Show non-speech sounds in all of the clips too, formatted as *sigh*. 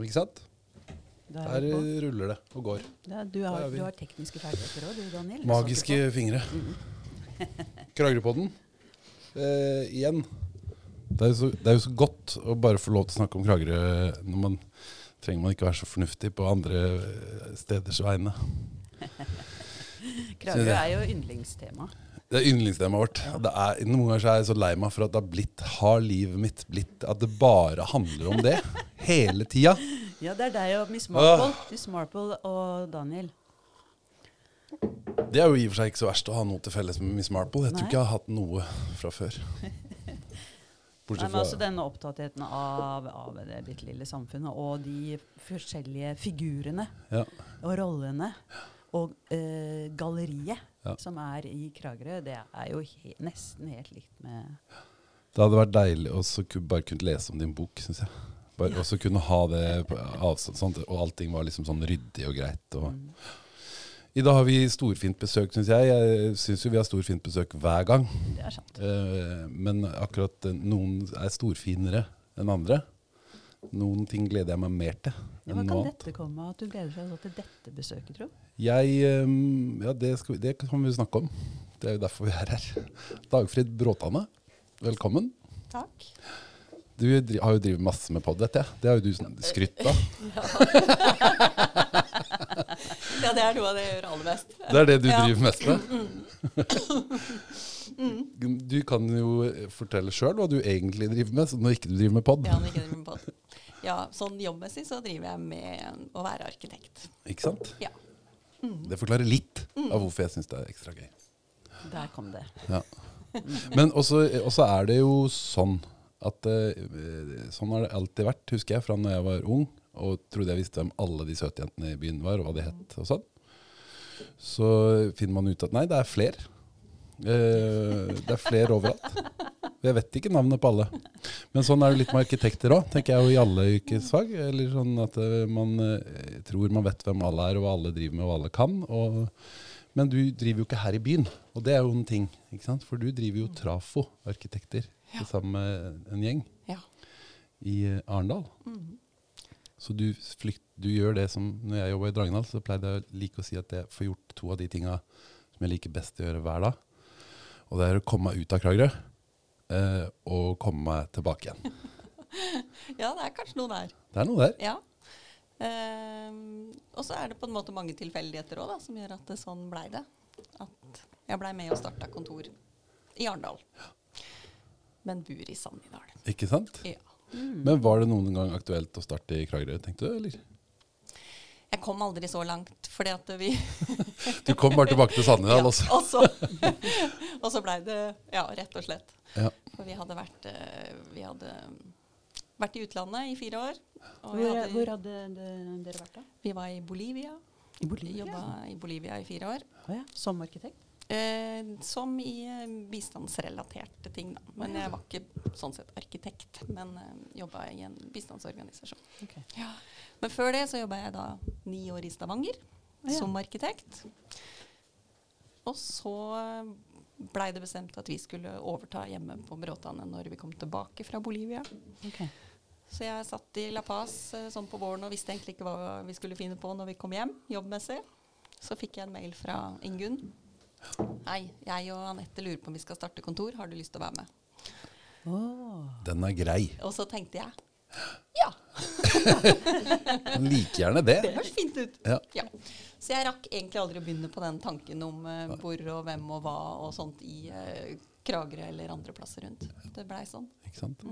Ikke sant? Der er ruller det og går. Da, du, har, du har tekniske ferdigheter òg, du Daniel. Magiske fingre. *laughs* Kragerøpodden. Eh, igjen. Det er, jo så, det er jo så godt å bare få lov til å snakke om Kragerø når man trenger man ikke være så fornuftig på andre eh, steders vegne. *laughs* Kragerø er jo yndlingstema. Det er yndlingstemaet vårt. Det er, noen ganger er jeg så lei meg for at det har blitt, har livet mitt blitt At det bare handler om det. *laughs* Hele tida. *laughs* Ja, det er deg og Miss. Marple. Miss Marple og Daniel. Det er jo i og for seg ikke så verst å ha noe til felles med Miss Marple. Jeg tror Nei. ikke jeg har hatt noe fra før. *laughs* Nei, men altså denne opptattheten av, av det bitte lille samfunnet og de forskjellige figurene ja. og rollene og eh, galleriet Ja. som er i Kragerø, det er jo he nesten helt likt med Det hadde vært deilig å så ku- bare kunne lese om din bok, syns jeg. Bare også kunne ha det på avstand, sånt, og allting var liksom sånn ryddig og greit. Og. I dag har vi storfint besøk, syns jeg. Jeg syns jo vi har storfint besøk hver gang. Det er sant. Eh, men akkurat eh, noen er storfinere enn andre. Noen ting gleder jeg meg mer til Ja, Hva kan dette komme av at du gleder deg til dette besøket, tro? Jeg eh, Ja, det, skal, vi- det kan vi snakke om. Det er jo derfor vi er her. Dagfrid Bråtane, velkommen. Takk. Du har jo drevet masse med pod, vet jeg. Det har jo du skrytt av. Ja, det er noe av det jeg gjør aller mest. Det er det du Ja. Mm, driver mest med. Du kan jo fortelle sjøl hva du egentlig driver med, så når ikke du driver med pod. Ja, når ikke driver med podd. ja, sånn jobbmessig så driver jeg med å være arkitekt. Ikke sant? Ja. Det forklarer litt av hvorfor jeg syns det er ekstra gøy. Der kom det. Ja. Men også, også er det jo sånn at uh, Sånn har det alltid vært, husker jeg, fra når jeg var ung og trodde jeg visste hvem alle de søte jentene i byen var, og hva de het og sånn. Så finner man ut at nei, det er flere. Uh, det er flere overalt. Jeg vet ikke navnet på alle. Men sånn er det litt med arkitekter òg, tenker jeg jo i alle yrkesfag. Eller sånn at eh, man tror man vet hvem alle er, og hva alle driver med, og hva alle kan. Og, men du driver jo ikke her i byen, og det er jo en ting. ikke sant? For du driver jo Trafo arkitekter Ja. sammen med en gjeng Ja. i eh, Arendal. Mm. Så du, flykt, du gjør det som Når jeg jobba i Dragendal, så pleide jeg å like å si at jeg får gjort to av de tinga som jeg liker best å gjøre hver dag. Og det er å komme meg ut av Kragerø eh, og komme meg tilbake igjen. *laughs* ja, det er kanskje noe der. Det er noe der. Ja. Ehm, og så er det på en måte mange tilfeldigheter òg som gjør at det sånn blei det. At jeg blei med og starta kontor i Arendal. Men bor i Sannidal. Ikke sant? Ja. Men var det noen gang aktuelt å starte i Kragerø, tenkte du? eller? Jeg kom aldri så langt, fordi at vi *laughs* Du kom bare tilbake til Sandefjord, altså. og så, *laughs* og så blei det ja, rett og slett. Ja. For vi hadde vært, eh, vi hadde vært i utlandet i fire år. Og Hvor, hadde, hvor hadde dere vært da? vi var i Bolivia. I Bolivia? Jobba i Bolivia i fire år. Oh, ja. Som arkitekt? Eh, som i eh, bistandsrelaterte ting, da. Men jeg var ikke sånn sett arkitekt, men eh, jobba i en bistandsorganisasjon. Okay. Ja. Men før det så jobba jeg da ni år i Stavanger ja. som arkitekt. Og så blei det bestemt at vi skulle overta hjemme på Bråtane når vi kom tilbake fra Bolivia. Okay. Så jeg satt i La Paz eh, sånn på våren og visste egentlig ikke hva vi skulle finne på når vi kom hjem, jobbmessig. Så fikk jeg en mail fra Ingunn. Hei, jeg og Anette lurer på om vi skal starte kontor. Har du lyst til å være med? Oh. Den er grei. Og så tenkte jeg *gasps* ja, like gjerne det. det høres fint ut. Ja. Ja. Så jeg rakk egentlig aldri å begynne på den tanken om uh, hvor og hvem og hva og sånt i uh, Kragerø eller andre plasser rundt. Det blei sånn. Ikke sant?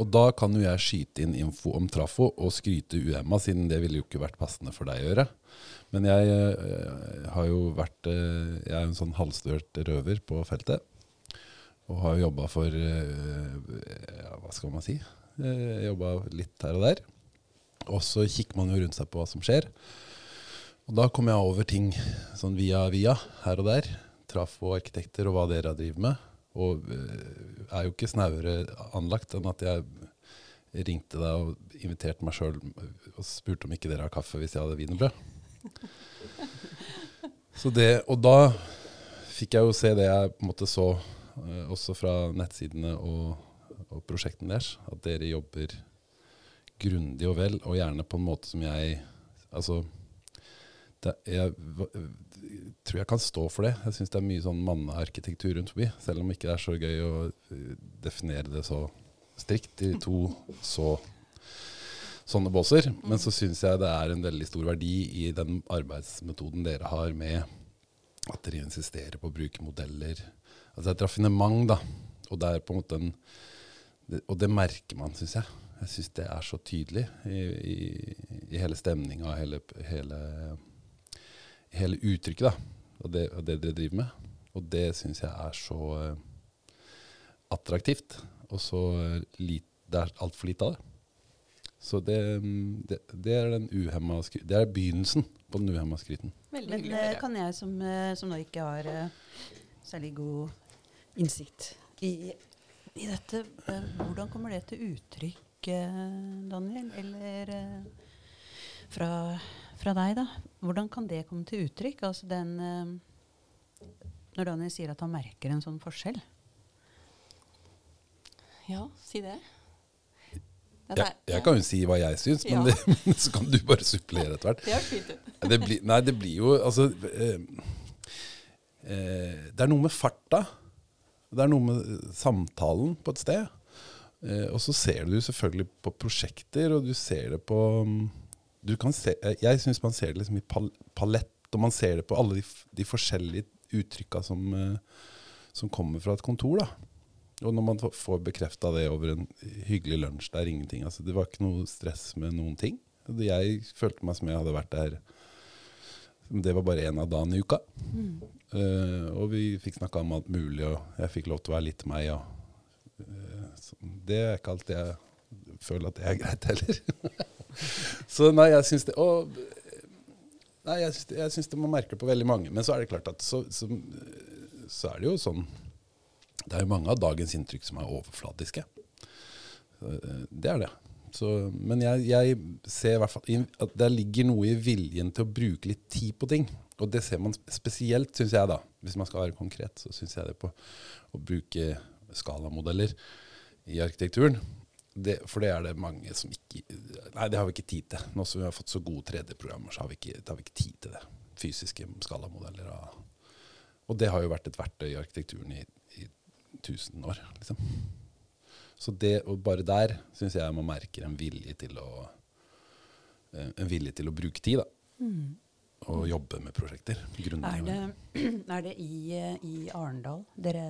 Og da kan jo jeg skyte inn info om Trafo og skryte UMA, siden det ville jo ikke vært passende for deg å gjøre. Men jeg eh, har jo vært eh, Jeg er en sånn halvstørt røver på feltet. Og har jo jobba for eh, ja, Hva skal man si? Jobba litt her og der. Og så kikker man jo rundt seg på hva som skjer. Og da kom jeg over ting sånn via via, her og der. Trafo arkitekter og hva dere driver med. Og eh, er jo ikke snauere anlagt enn at jeg ringte deg og inviterte meg sjøl og spurte om ikke dere har kaffe hvis jeg hadde wienerbrød. *laughs* Så det, og da fikk jeg jo se det jeg på en måte så eh, også fra nettsidene og, og prosjektene deres, at dere jobber grundig og vel, og gjerne på en måte som jeg Altså det, jeg tror jeg kan stå for det. Jeg syns det er mye sånn mannearkitektur rundt forbi. Selv om ikke det er så gøy å eh, definere det så strikt i to så sånne båser. Men så syns jeg det er en veldig stor verdi i den arbeidsmetoden dere har med at dere insisterer på å bruke modeller. Altså et raffinement, da. Og det er på en måte en Og det merker man, syns jeg. Jeg syns det er så tydelig i, i, i hele stemninga, hele, hele, hele uttrykket, da. Og det, og det dere driver med. Og det syns jeg er så uh, attraktivt. Og så eh, lit, det er altfor lite av det. Så det, mm, det, det er den uhemma Det er begynnelsen på den uhemma skryten. Veldig Men å eh, kan jeg som, som nå ikke har uh, særlig god innsikt i, i dette, uh, hvordan kommer det til uttrykk, uh, Daniel? Eller fra, fra deg, da? Hvordan kan det komme til uttrykk? Altså den eh, Når Daniel sier at han merker en sånn forskjell. Ja, si det. Jeg, er- jeg kan jo si hva jeg syns, men, Ja. det, *laughs* men så kan du bare supplere etter hvert. Det blir, nei, det blir jo Altså eh, eh, Det er noe med farta. Det er noe med samtalen på et sted. Eh, og så ser du selvfølgelig på prosjekter, og du ser det på kan se, eh, Jeg syns man ser det liksom i pal palett, og man ser det på alle de, de forskjellige uttrykka som, eh, som kommer fra et kontor. da. Og når man får bekrefta det over en hyggelig lunsj, det er ingenting. Altså, det var ikke noe stress med noen ting. Jeg følte meg som jeg hadde vært der Det var bare én av dagene i uka. Eh, og vi fikk snakka om alt mulig, og jeg fikk lov til å være litt meg. Og, uh, det er ikke alltid jeg føler at det er greit heller. *laughs* så nei, jeg syns det og, Nei, jeg syns jeg syns det man merker på veldig mange. Men så er det klart at så, så, så er det jo sånn Det er jo mange av dagens inntrykk som er overfladiske. Det er det. Så, men jeg, jeg ser i hvert fall at det ligger noe i viljen til å bruke litt tid på ting. Og det ser man spesielt, syns jeg, da, hvis man skal være konkret, så syns jeg det på å bruke skalamodeller i arkitekturen. Det, for det er det mange som ikke Nei, det har vi ikke tid til. Nå som vi har fått så gode 3D-programmer, så har vi ikke, har vi ikke tid til det. Fysiske skalamodeller. Og, og det har jo vært et verktøy i arkitekturen i, i tusen år, liksom. Så det, og bare der syns jeg man merker en vilje til å eh, En vilje til å bruke tid, da. Og jobbe med prosjekter. Er det, *clears throat* er det i, eh, i Arendal dere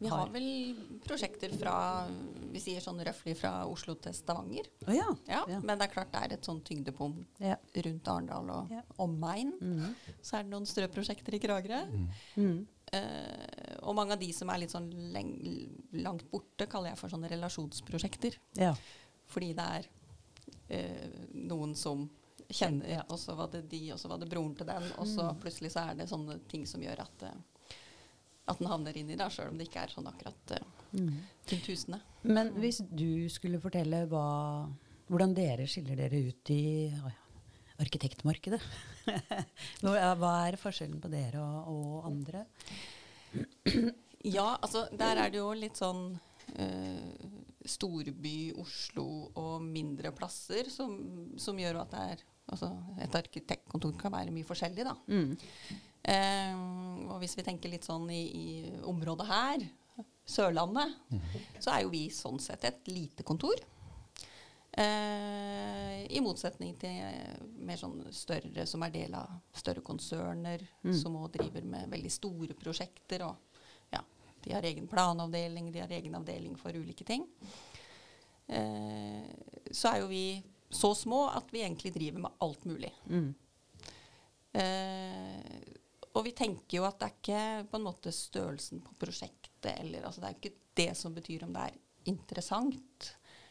Vi Har- vel prosjekter fra vi sier sånn røftlig fra Oslo til Stavanger. Oh, ja. Ja, Ja. Men det er klart det er et sånn tyngdepunkt ja. rundt Arendal og Ja. omegn. Mhm. Så er det noen strøprosjekter i Kragerø. Mhm. Eh, og mange av de som er litt sånn leng langt borte, kaller jeg for sånne relasjonsprosjekter. ja. Fordi det er eh, noen som kjenner, Ja. og så var det de, og så var det broren til den, og så plutselig så er det sånne ting som gjør at, eh, at den havner inni, da, sjøl om det ikke er sånn akkurat uh, Mhm. til tusene. Men hvis du skulle fortelle hva, hvordan dere skiller dere ut i å arkitektmarkedet *laughs* hva er forskjellen på dere og, og andre? Ja, altså der er det jo litt sånn uh, storby, Oslo og mindre plasser som, som gjør at det er Altså et arkitektkontor kan være mye forskjellig, da. Mm. Eh, og hvis vi tenker litt sånn i, i området her, Sørlandet, så er jo vi sånn sett et lite kontor. Eh, I motsetning til eh, mer sånn større som er del av større konserner, som òg driver med veldig store prosjekter. Og ja, de har egen planavdeling, de har egen avdeling for ulike ting. Eh, så er jo vi så små at vi egentlig driver med alt mulig. Mm. Eh, og vi tenker jo at det er ikke på en måte størrelsen på prosjektet eller altså Det er ikke det som betyr om det er interessant,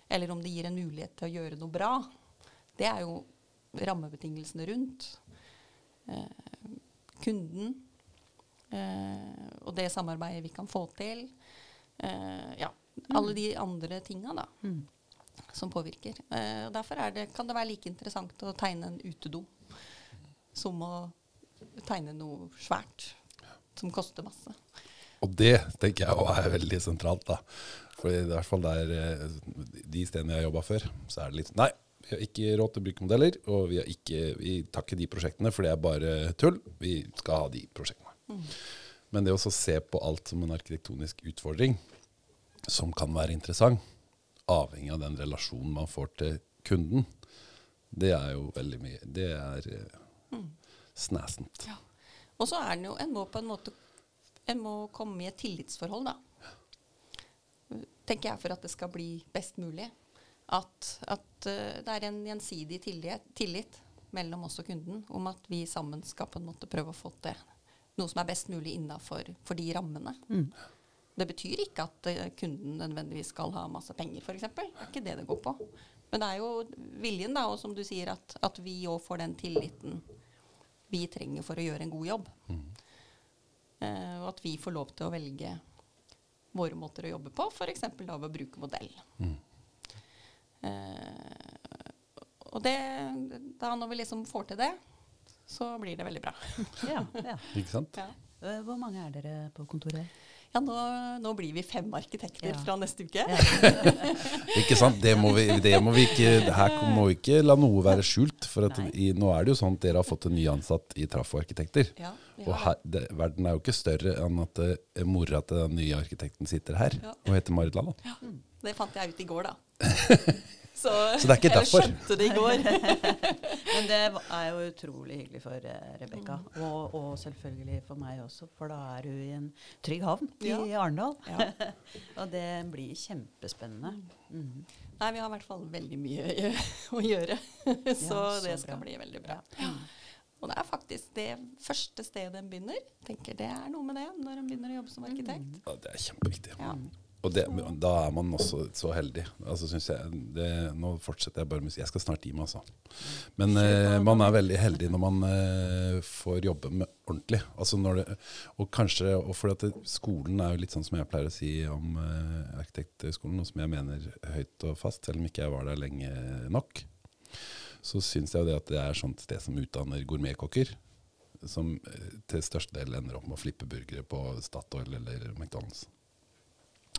eller om det gir en mulighet til å gjøre noe bra. Det er jo rammebetingelsene rundt. Eh, kunden eh, og det samarbeidet vi kan få til. Eh, ja, alle de andre tinga, da Mm. som påvirker. Eh, og derfor er det, kan det være like interessant å tegne en utedo som å tegne noe svært som koster masse. Og det tenker jeg også er veldig sentralt. da. For i hvert fall der eh, de stedene jeg har jobba før, så er det litt Nei, vi har ikke råd til å bruke modeller, og vi, har ikke, vi tar ikke de prosjektene, for det er bare tull. Vi skal ha de prosjektene. Men det å se på alt som en arkitektonisk utfordring, som kan være interessant, avhengig av den relasjonen man får til kunden, det er jo veldig mye Det er eh, snæsent. Ja. Og så er den jo En må på en måte En må komme i et tillitsforhold, da. Tenker jeg for at det skal bli best mulig. At, at eh, det er en gjensidig tillit, tillit mellom oss og kunden om at vi sammen skal på en måte prøve å få til noe som er best mulig innafor de rammene. Det betyr ikke at eh, kunden nødvendigvis skal ha masse penger, f.eks. Det er ikke det det går på. Men det er jo viljen, da, og som du sier, at, at vi òg får den tilliten vi trenger for å gjøre en god jobb. Eh, og at vi får lov til å velge våre måter å jobbe på, f.eks. da ved å bruke modell. Eh, og det, da når vi liksom får til det, så blir det veldig bra. *laughs* Ja, ja. Ikke sant? Ja. Eh, Hvor mange er dere på kontoret? Ja, nå, nå blir vi fem arkitekter Ja. fra neste uke. Ikke sant? Det må vi, det må vi ikke, her må vi ikke la noe være skjult. For at i, nå er det jo sånn at dere har fått en ny ansatt i Trafo-arkitekter. Ja, Og her, det, verden er jo ikke større enn at uh, mora til den nye arkitekten sitter her og heter Marit Lalla. Ja, det fant jeg ut i går, da. *laughs* Så, Så det er ikke derfor. Jeg skjønte det i går. *laughs* Men det er jo utrolig hyggelig for Rebekka, mm. og, og selvfølgelig for meg også, for da er hun i en trygg havn Ja. i Arendal. Ja. *laughs* og det blir kjempespennende. Mm. Nei, vi har i hvert fall veldig mye å *laughs* gjøre. Så så det bra. skal bli veldig bra. Ja. Og det er faktisk det første stedet en begynner. tenker Det er noe med det når en begynner å jobbe som arkitekt. Ja, det er kjempeviktig. Ja. Og det, da er man også så heldig. Altså, jeg, det, nå fortsetter jeg bare med å si Jeg skal snart gi meg, altså. Men eh, man er veldig heldig når man eh, får jobbe med ordentlig. Altså når det, og kanskje, og fordi Skolen er jo litt sånn som jeg pleier å si om eh, arkitektskolen, og som jeg mener høyt og fast, selv om ikke jeg var der lenge nok. Så syns jeg jo det at det er sånt sted som utdanner gourmetkokker. Som eh, til største del ender opp med å flippe burgere på Statoil eller McDonald's.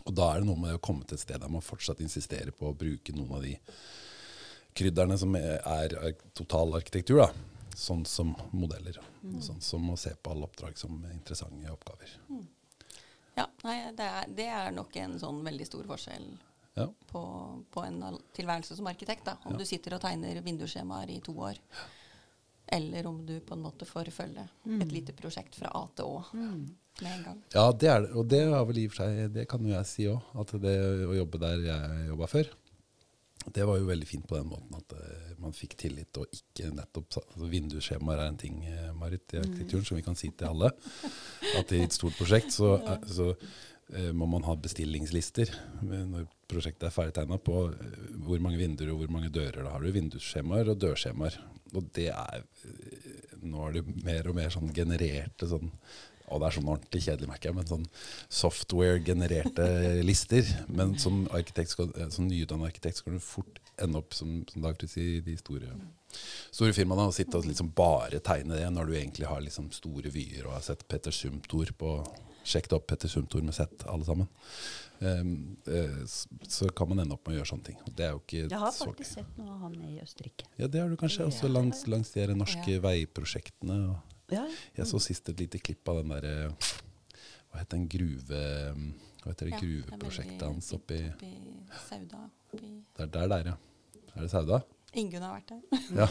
Og da er det noe med å komme til et sted der man fortsatt insisterer på å bruke noen av de krydderne som er, er total arkitektur, da. Sånn som modeller. Sånn som å se på alle oppdrag som interessante oppgaver. Ja, nei, det er, det er nok en sånn veldig stor forskjell Ja. på, på en tilværelse som arkitekt. Da. Om Ja. du sitter og tegner vindusskjemaer i to år, eller om du på en måte får følge et lite prosjekt fra A til Å med en gang. Ja, det er det. Og det har vel i og for seg Det kan jo jeg si òg. At det å jobbe der jeg jobba før, det var jo veldig fint på den måten at uh, man fikk tillit og ikke nettopp altså Vindusskjemaer er en ting, uh, Marit, i arkitekturen som vi kan si til alle. At i et stort prosjekt så, *laughs* uh, så må man ha bestillingslister når prosjektet er ferdigtegna på hvor mange vinduer og hvor mange dører. Da har du vindusskjemaer og dørskjemaer. Og det er Nå er det mer og mer sånn genererte sånn og det er sånn ordentlig kjedelig, merker jeg, men sånn software-genererte *laughs* lister. Men som, arkitekt skal, eh, som nyutdannet arkitekt skal du fort ende opp som, som Dag sier, i de store, store firmaene og sitte og liksom bare tegne det, når du egentlig har liksom store vyer og har sett Petter Sumtor på Sjekket opp Petter Sumtor med sett, alle sammen. Um, uh, så kan man ende opp med å gjøre sånne ting. Det er jo ikke Jeg har faktisk sett noe av han i Østerrike. Ja, det har du kanskje også langs, langs de norske Ja. veiprosjektene. og Ja, jeg så sist et lite klipp av den derre Hva heter den gruve... Hva heter det Ja, gruveprosjektet hans oppi oppi Sauda. Oppi Det er der, der, ja. Er det Sauda? Ingunn har vært der. Ja,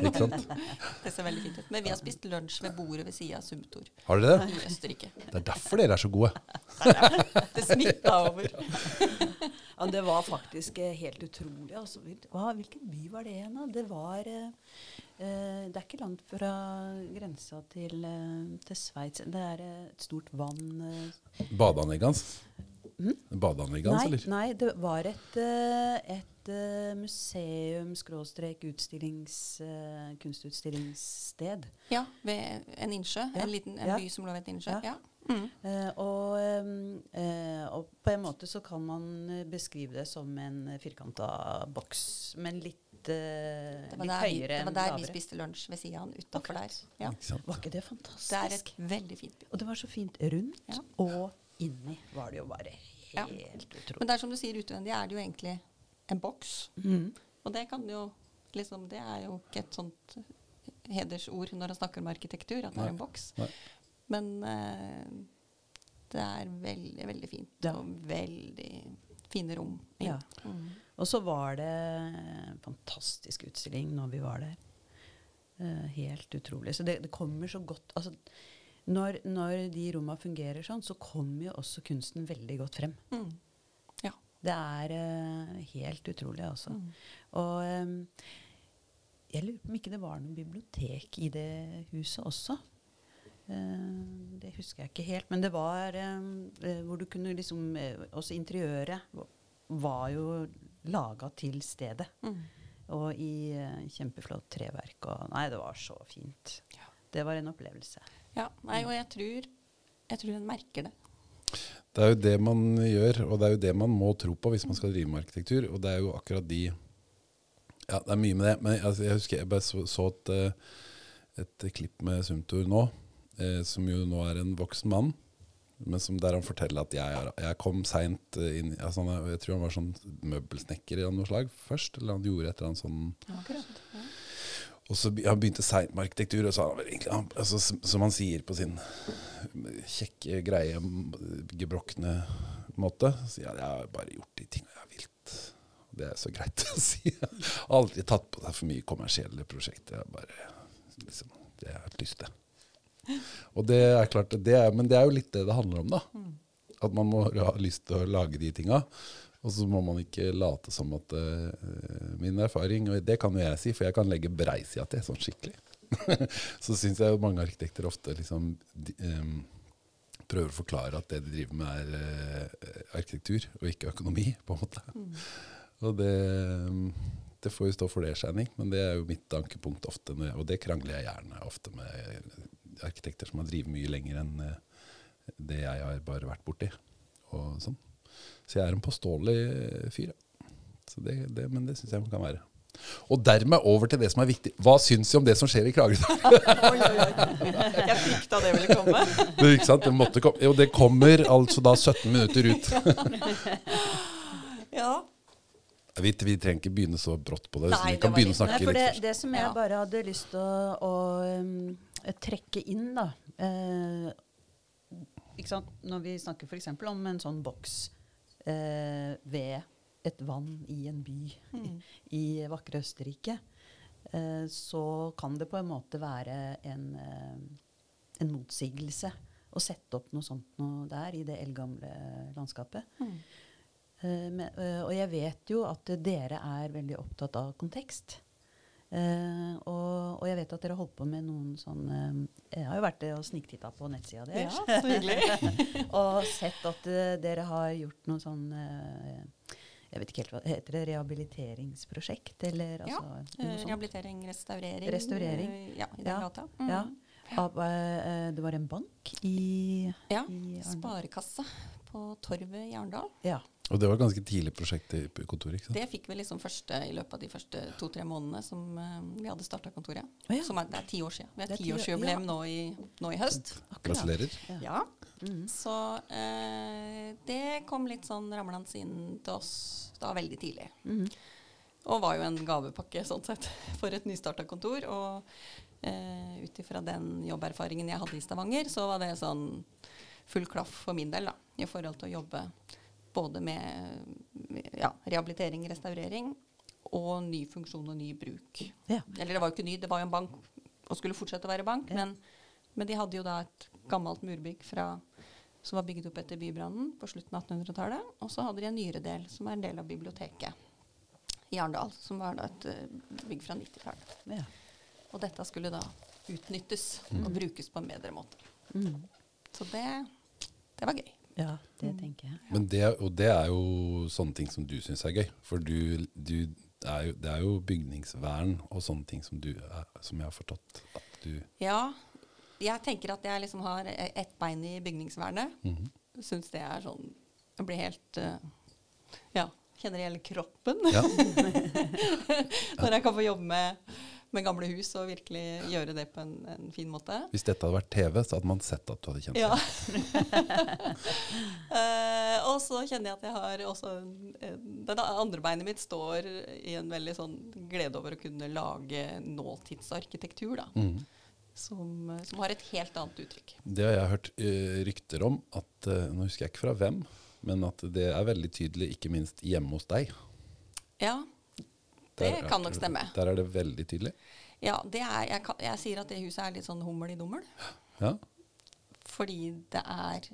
ikke sant? *laughs* Det ser veldig fint ut. Men vi har spist lunsj ved bordet ved sida av Sumtor Har dere det? i Østerrike. Det er derfor dere er så gode. *laughs* Det smitta over. *laughs* Ja, det var faktisk eh, helt utrolig. Altså, hvilken by var det igjen? Det var eh, eh, Det er ikke langt fra grensa til, eh, til Sveits. Det er eh, et stort vann eh. Badeanlegget hans? Mm? Badeanlegget hans, eller? nei, det var et, eh, et eh, museum, skråstrek, utstillings, eh, kunstutstillingssted. Ja, ved en innsjø. Ja, En, liten, en ja. by som lå ved et innsjø. Ja. Ja. Mm. Eh, og, ehm, eh, og på en måte så kan man eh, beskrive det som en firkanta boks, men litt, eh, litt der, enn høyere det var der vi spiste lunsj ved sida av han utafor der. Ja. Var ikke det Det er et veldig fint by. Og det var så fint rundt Ja. og inni var det jo bare Ja. helt utrolig. Men det er som du sier, utvendig er det jo egentlig en boks. Mm. Og det kan jo liksom Det er jo ikke et sånt hedersord når han snakker om arkitektur, at det Nei. er en boks. Nei. Men eh, det er veldig, veldig fint. Ja. Og veldig fine rom. Ja. Mm. Og så var det en fantastisk utstilling når vi var der. Eh, helt utrolig. Så det, det kommer så godt altså, når, når de rommene fungerer sånn, så kommer jo også kunsten veldig godt frem. Mm. Ja. Det er eh, helt utrolig, altså. Mm. Og em, jeg lurer på om ikke det var noe bibliotek i det huset også. Eh, det husker jeg ikke helt. Men det var eh, hvor du kunne liksom eh, Også interiøret var jo laga til stedet. Mm. Og i eh, kjempeflott treverk. Og nei, det var så fint. Ja. Det var en opplevelse. ja. Nei, og jeg tror, jeg tror en merker det. Det er jo det man gjør, og det er jo det man må tro på hvis man skal drive med arkitektur. Og det er jo akkurat de Ja, det er mye med det. Men jeg, jeg husker jeg bare så, så et, eh, et klipp med Sumtor nå, eh, som jo nå er en voksen mann. Men som der han forteller at jeg, jeg kom seint inn altså han, Jeg tror han var sånn møbelsnekker av noe slag først. Eller han gjorde et eller annet sånn Akkurat. Ja. og så han begynte seint med arkitektur, og så han egentlig altså, som, han sier på sin kjekke, greie, gebrokne måte, så sier han jeg har bare gjort de tingene jeg har vilt. Det er så greit å si. Jeg har aldri tatt på seg for mye kommersielle prosjekter. Jeg bare, liksom, det jeg har hatt lyst til. Og det er klart, det er, men det er jo litt det det handler om, da. At man må ha lyst til å lage de tinga. Og så må man ikke late som at uh, min erfaring, og det kan jo jeg si, for jeg kan legge breisida til sånn skikkelig. *laughs* så syns jeg jo mange arkitekter ofte liksom de, um, prøver å forklare at det de driver med, er uh, arkitektur og ikke økonomi, på en måte. Og det, um, det får jo stå for det, Shining, men det er jo mitt ankepunkt ofte, når og det krangler jeg gjerne ofte med arkitekter som har drevet mye lenger enn eh, det jeg har bare vært borti. Og sånn. Så jeg er en påståelig fyr. ja. Så det, det, men det syns jeg man kan være. Og dermed over til det som er viktig. Hva syns vi om det som skjer i Kragerø? *laughs* Jeg frykta det ville komme. *laughs* Det, ikke sant? det, måtte komme. Jo, det kommer altså da 17 minutter ut. *laughs* Ja. Vi, vi trenger ikke begynne så brått på det. så Nei, vi kan begynne å snakke Nei, for litt først. det som jeg bare hadde lyst til å, å um, trekke inn, da eh? Når vi snakker f.eks. om en sånn boks eh, ved et vann i en by Mm. *laughs* i vakre Østerrike, eh, så kan det på en måte være en, eh, en motsigelse å sette opp noe sånt noe der i det eldgamle landskapet. Mm. Eh, men, eh, og jeg vet jo at eh, dere er veldig opptatt av kontekst. Eh, og, og jeg vet at dere har holdt på med noen sånn eh, Jeg har jo vært og sniktitta på nettsida ja, deres. så hyggelig. og sett at uh, dere har gjort noe sånn uh, Jeg vet ikke helt hva Heter det rehabiliteringsprosjekt? Eller Ja, altså, Eh? Rehabilitering, restaurering. Restaurering. Ja, i den Ja, gata. Mm. ja. Av, det var en bank i, Ja, i Sparekassa på Torvet i Arendal. Ja. Og det var et ganske tidlig prosjekt i kontoret. ikke sant? Det fikk vi liksom første i løpet av de første to-tre månedene som uh, vi hadde starta kontoret. Oh, ja. Som er, det er ti år siden. Vi har er ti år- tiårsjubileum ja. nå, i, nå i høst. Akkurat. Gratulerer. Ja. Ja. Mhm. Så uh, det kom litt sånn ramlende inn til oss da veldig tidlig. Mm. Og var jo en gavepakke sånn sett *laughs* for et nystarta kontor. Og uh, ut ifra den jobberfaringen jeg hadde i Stavanger, så var det sånn full klaff for min del, da. I forhold til å jobbe både med ja, rehabilitering, restaurering og ny funksjon og ny bruk. Ja. Eller det var jo ikke ny, det var jo en bank og skulle fortsette å være bank. Ja. Men, men de hadde jo da et gammelt murbygg fra, som var bygget opp etter bybrannen på slutten av 1800-tallet. Og så hadde de en nyere del som er en del av biblioteket i Arendal. Som var da et uh, bygg fra 90-tallet. Ja. Og dette skulle da utnyttes og brukes på en bedre måte. Mm. Så det, det var gøy. Ja, det tenker jeg. Men det, og det er jo sånne ting som du syns er gøy. For du, du er jo, det er jo bygningsvern og sånne ting som, du er, som jeg har forstått at du Ja, jeg tenker at jeg liksom har e- ett bein i bygningsvernet. Mhm. Syns det er sånn Jeg blir helt uh, Ja, kjenner det gjelder kroppen. Ja. *laughs* Når jeg kan få jobbe med, med gamle hus og virkelig gjøre det på en, en fin måte. Hvis dette hadde vært TV, så hadde man sett at du hadde kjent Ja. *laughs* Eh, og så kjenner jeg at jeg har også eh, Det andre beinet mitt står i en veldig sånn glede over å kunne lage nåtidsarkitektur, da. Mm. Som, som har et helt annet uttrykk. Det har jeg hørt uh, rykter om, at, uh, nå husker jeg ikke fra hvem, men at det er veldig tydelig, ikke minst hjemme hos deg. Ja, Der er- kan nok stemme. Der er det veldig tydelig. Ja, det er, jeg, kan, jeg sier at det huset er litt sånn hummel i dummel. Ja. Fordi det er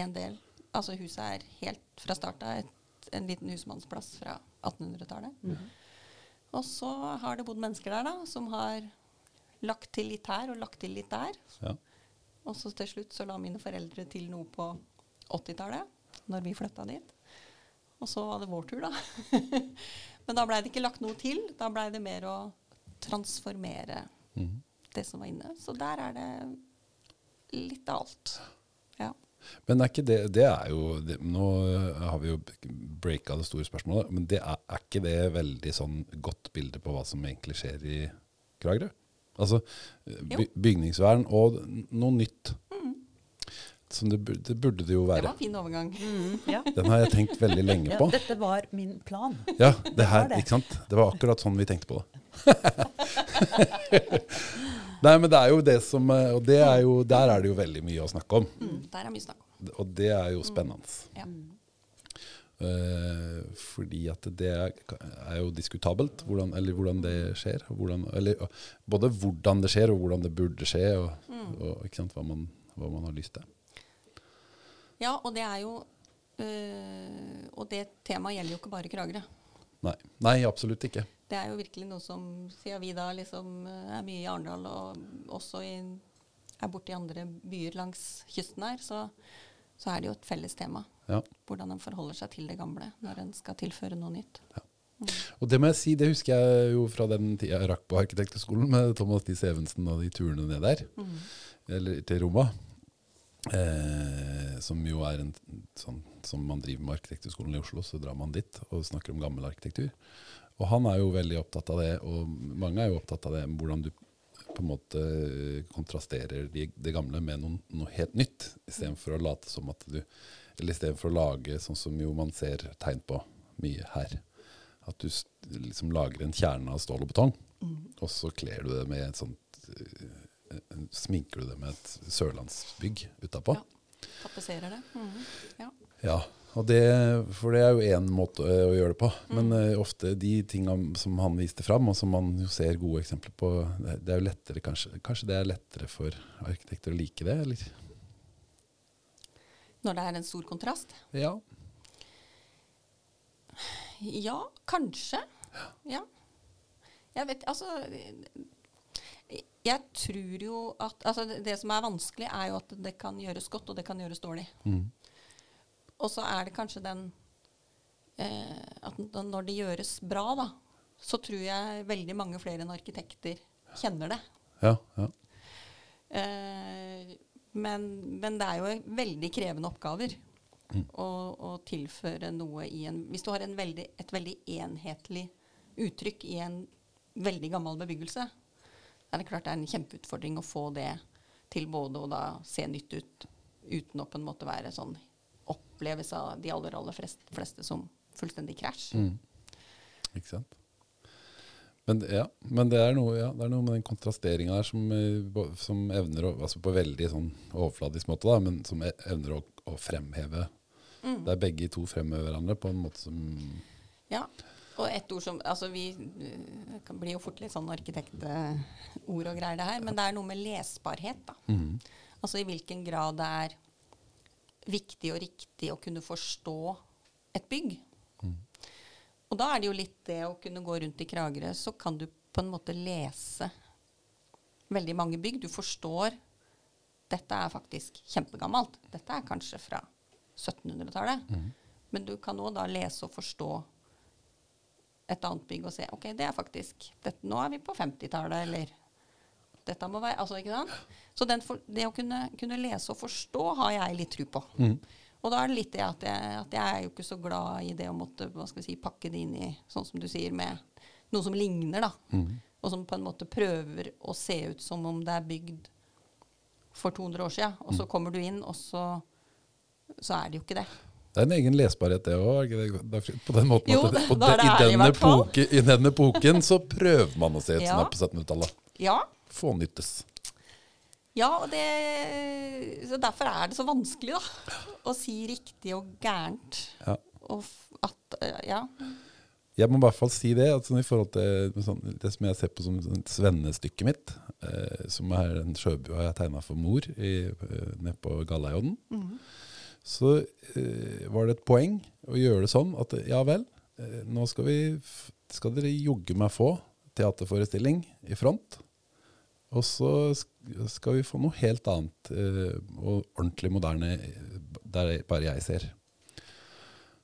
en del Altså huset er helt fra starten av en liten husmannsplass fra 1800-tallet. Og så har det bodd mennesker der da, som har lagt til litt her og lagt til litt der. ja. Og så til slutt så la mine foreldre til noe på 80-tallet, når vi flytta dit. Og så var det vår tur, da. *laughs* Men da blei det ikke lagt noe til. Da blei det mer å transformere mm. det som var inne. Så der er det litt av alt. Ja. Men er ikke det, det er jo det, Nå har vi jo breaka det store spørsmålet, men det er, er ikke det veldig sånn godt bilde på hva som egentlig skjer i Kragerø? Altså by, bygningsvern og noe nytt. Som det, det burde det jo være. Det var en fin overgang. Mm, ja. *laughs* Den har jeg tenkt veldig lenge ja, på. dette var min plan. Ja, det her, det. ikke sant? Det var akkurat sånn vi tenkte på det. *laughs* Nei, men det er jo det som eh, Og det er jo, der er det jo veldig mye å snakke om. Mm, der er mye snakk om. Og det er jo spennende. Ja. Uh, fordi at det er, er jo diskutabelt, hvordan, eller hvordan det skjer. Hvordan, eller både hvordan det skjer, og hvordan det burde skje, og, og ikke sant, hva, man, hva man har lyst til. Ja, og det er jo øh, Og det temaet gjelder jo ikke bare Kragerø. Nei, Nei absolutt ikke. Det er jo virkelig noe som, siden vi da liksom øh, er mye i Arendal og også i, er borte i andre byer langs kysten her, så, så er det jo et felles tema. Ja. Hvordan en forholder seg til det gamle når en skal tilføre noe nytt. Og det må jeg si, det husker jeg jo fra den tida jeg rakk på Arkitekthøgskolen med Thomas Diss Evensen og de turene ned der, eller til Roma. Eh, som jo er en sånn som man driver med Arkitekturskolen i Oslo, så drar man dit og snakker om gammel arkitektur. Og han er jo veldig opptatt av det, og mange er jo opptatt av det, hvordan du på en måte kontrasterer de, det gamle med noe, noe helt nytt, istedenfor å late som at du Eller istedenfor å lage sånn som jo man ser tegn på mye her. At du liksom lager en kjerne av stål og betong, og så kler du det med et sånt eh, Sminker du det med et sørlandsbygg utapå. Ja. Tapetserer det. Mhm. Ja. Ja, og det, for det er jo én måte å gjøre det på. Men eh, ofte de tinga som han viste fram, og som man jo ser gode eksempler på, det, det er jo lettere kanskje, kanskje det er lettere for arkitekter å like det, eller? Når det er en stor kontrast. Ja. Ja, kanskje. Ja. Jeg vet Altså Jeg tror jo at altså det, det som er vanskelig, er jo at det kan gjøres godt, og det kan gjøres dårlig. Mm. Og så er det kanskje den eh, at når det gjøres bra, da, så tror jeg veldig mange flere enn arkitekter kjenner det. Ja, ja. Eh, men, men det er jo veldig krevende oppgaver Mm. å, å tilføre noe i en Hvis du har en veldig, et veldig enhetlig uttrykk i en veldig gammel bebyggelse, er det klart det er en kjempeutfordring å få det til både å da se nytt ut uten å på en måte være sånn oppleves av de aller, aller flest, fleste som fullstendig krasj. Mm. Ikke sant? Men, ja, men det, er noe, ja, det er noe med den kontrasteringa der som, eh, som evner å altså På veldig sånn overfladisk måte, da, men som e- evner å, å fremheve Mm. Der begge to fremhever hverandre på en måte som Ja. Og et ord som Altså, vi eh, det kan bli jo fort litt sånn arkitektord og greier, det her. Men det er noe med lesbarhet, da. Mm. Altså i hvilken grad det er viktig og riktig å kunne forstå et bygg. Og da er det jo litt det å kunne gå rundt i Kragerø, så kan du på en måte lese veldig mange bygg. Du forstår dette er faktisk kjempegammelt. Dette er kanskje fra 1700-tallet. Men du kan òg da lese og forstå et annet bygg og se ok, det er faktisk dette, Nå er vi på 50-tallet, eller dette må være altså ikke sant? Så den for, det å kunne, kunne lese og forstå har jeg litt tro på. Og da er det litt det at jeg, at jeg er jo ikke så glad i det å måtte hva skal vi si, pakke det inn i sånn som du sier, med noe som ligner. da. og som på en måte prøver å se ut som om det er bygd for 200 år siden. Og så Mm. kommer du inn, og så, så er det jo ikke det. Det er en egen lesbarhet, det òg. På den måten Jo, det, det- det i, denne epoke, I denne epoken så *laughs* prøver man å se ut som det er på 1700-tallet. Ja, Fånyttes. ja og det, så derfor er det så vanskelig da, å si riktig og gærent. Ja. Og at, eh, ja. Jeg må i hvert fall si det, at sånn i forhold til sånn, det som jeg ser på som sånn svennestykket mitt, eh, som er en sjøbua jeg tegna for mor i, på nede på Galleiodden, så eh, var det et poeng å gjøre det sånn at ja vel, eh, nå skal, vi, skal dere jogge meg få teaterforestilling i front. Og så skal vi få noe helt annet eh, og ordentlig moderne eh, der bare jeg ser.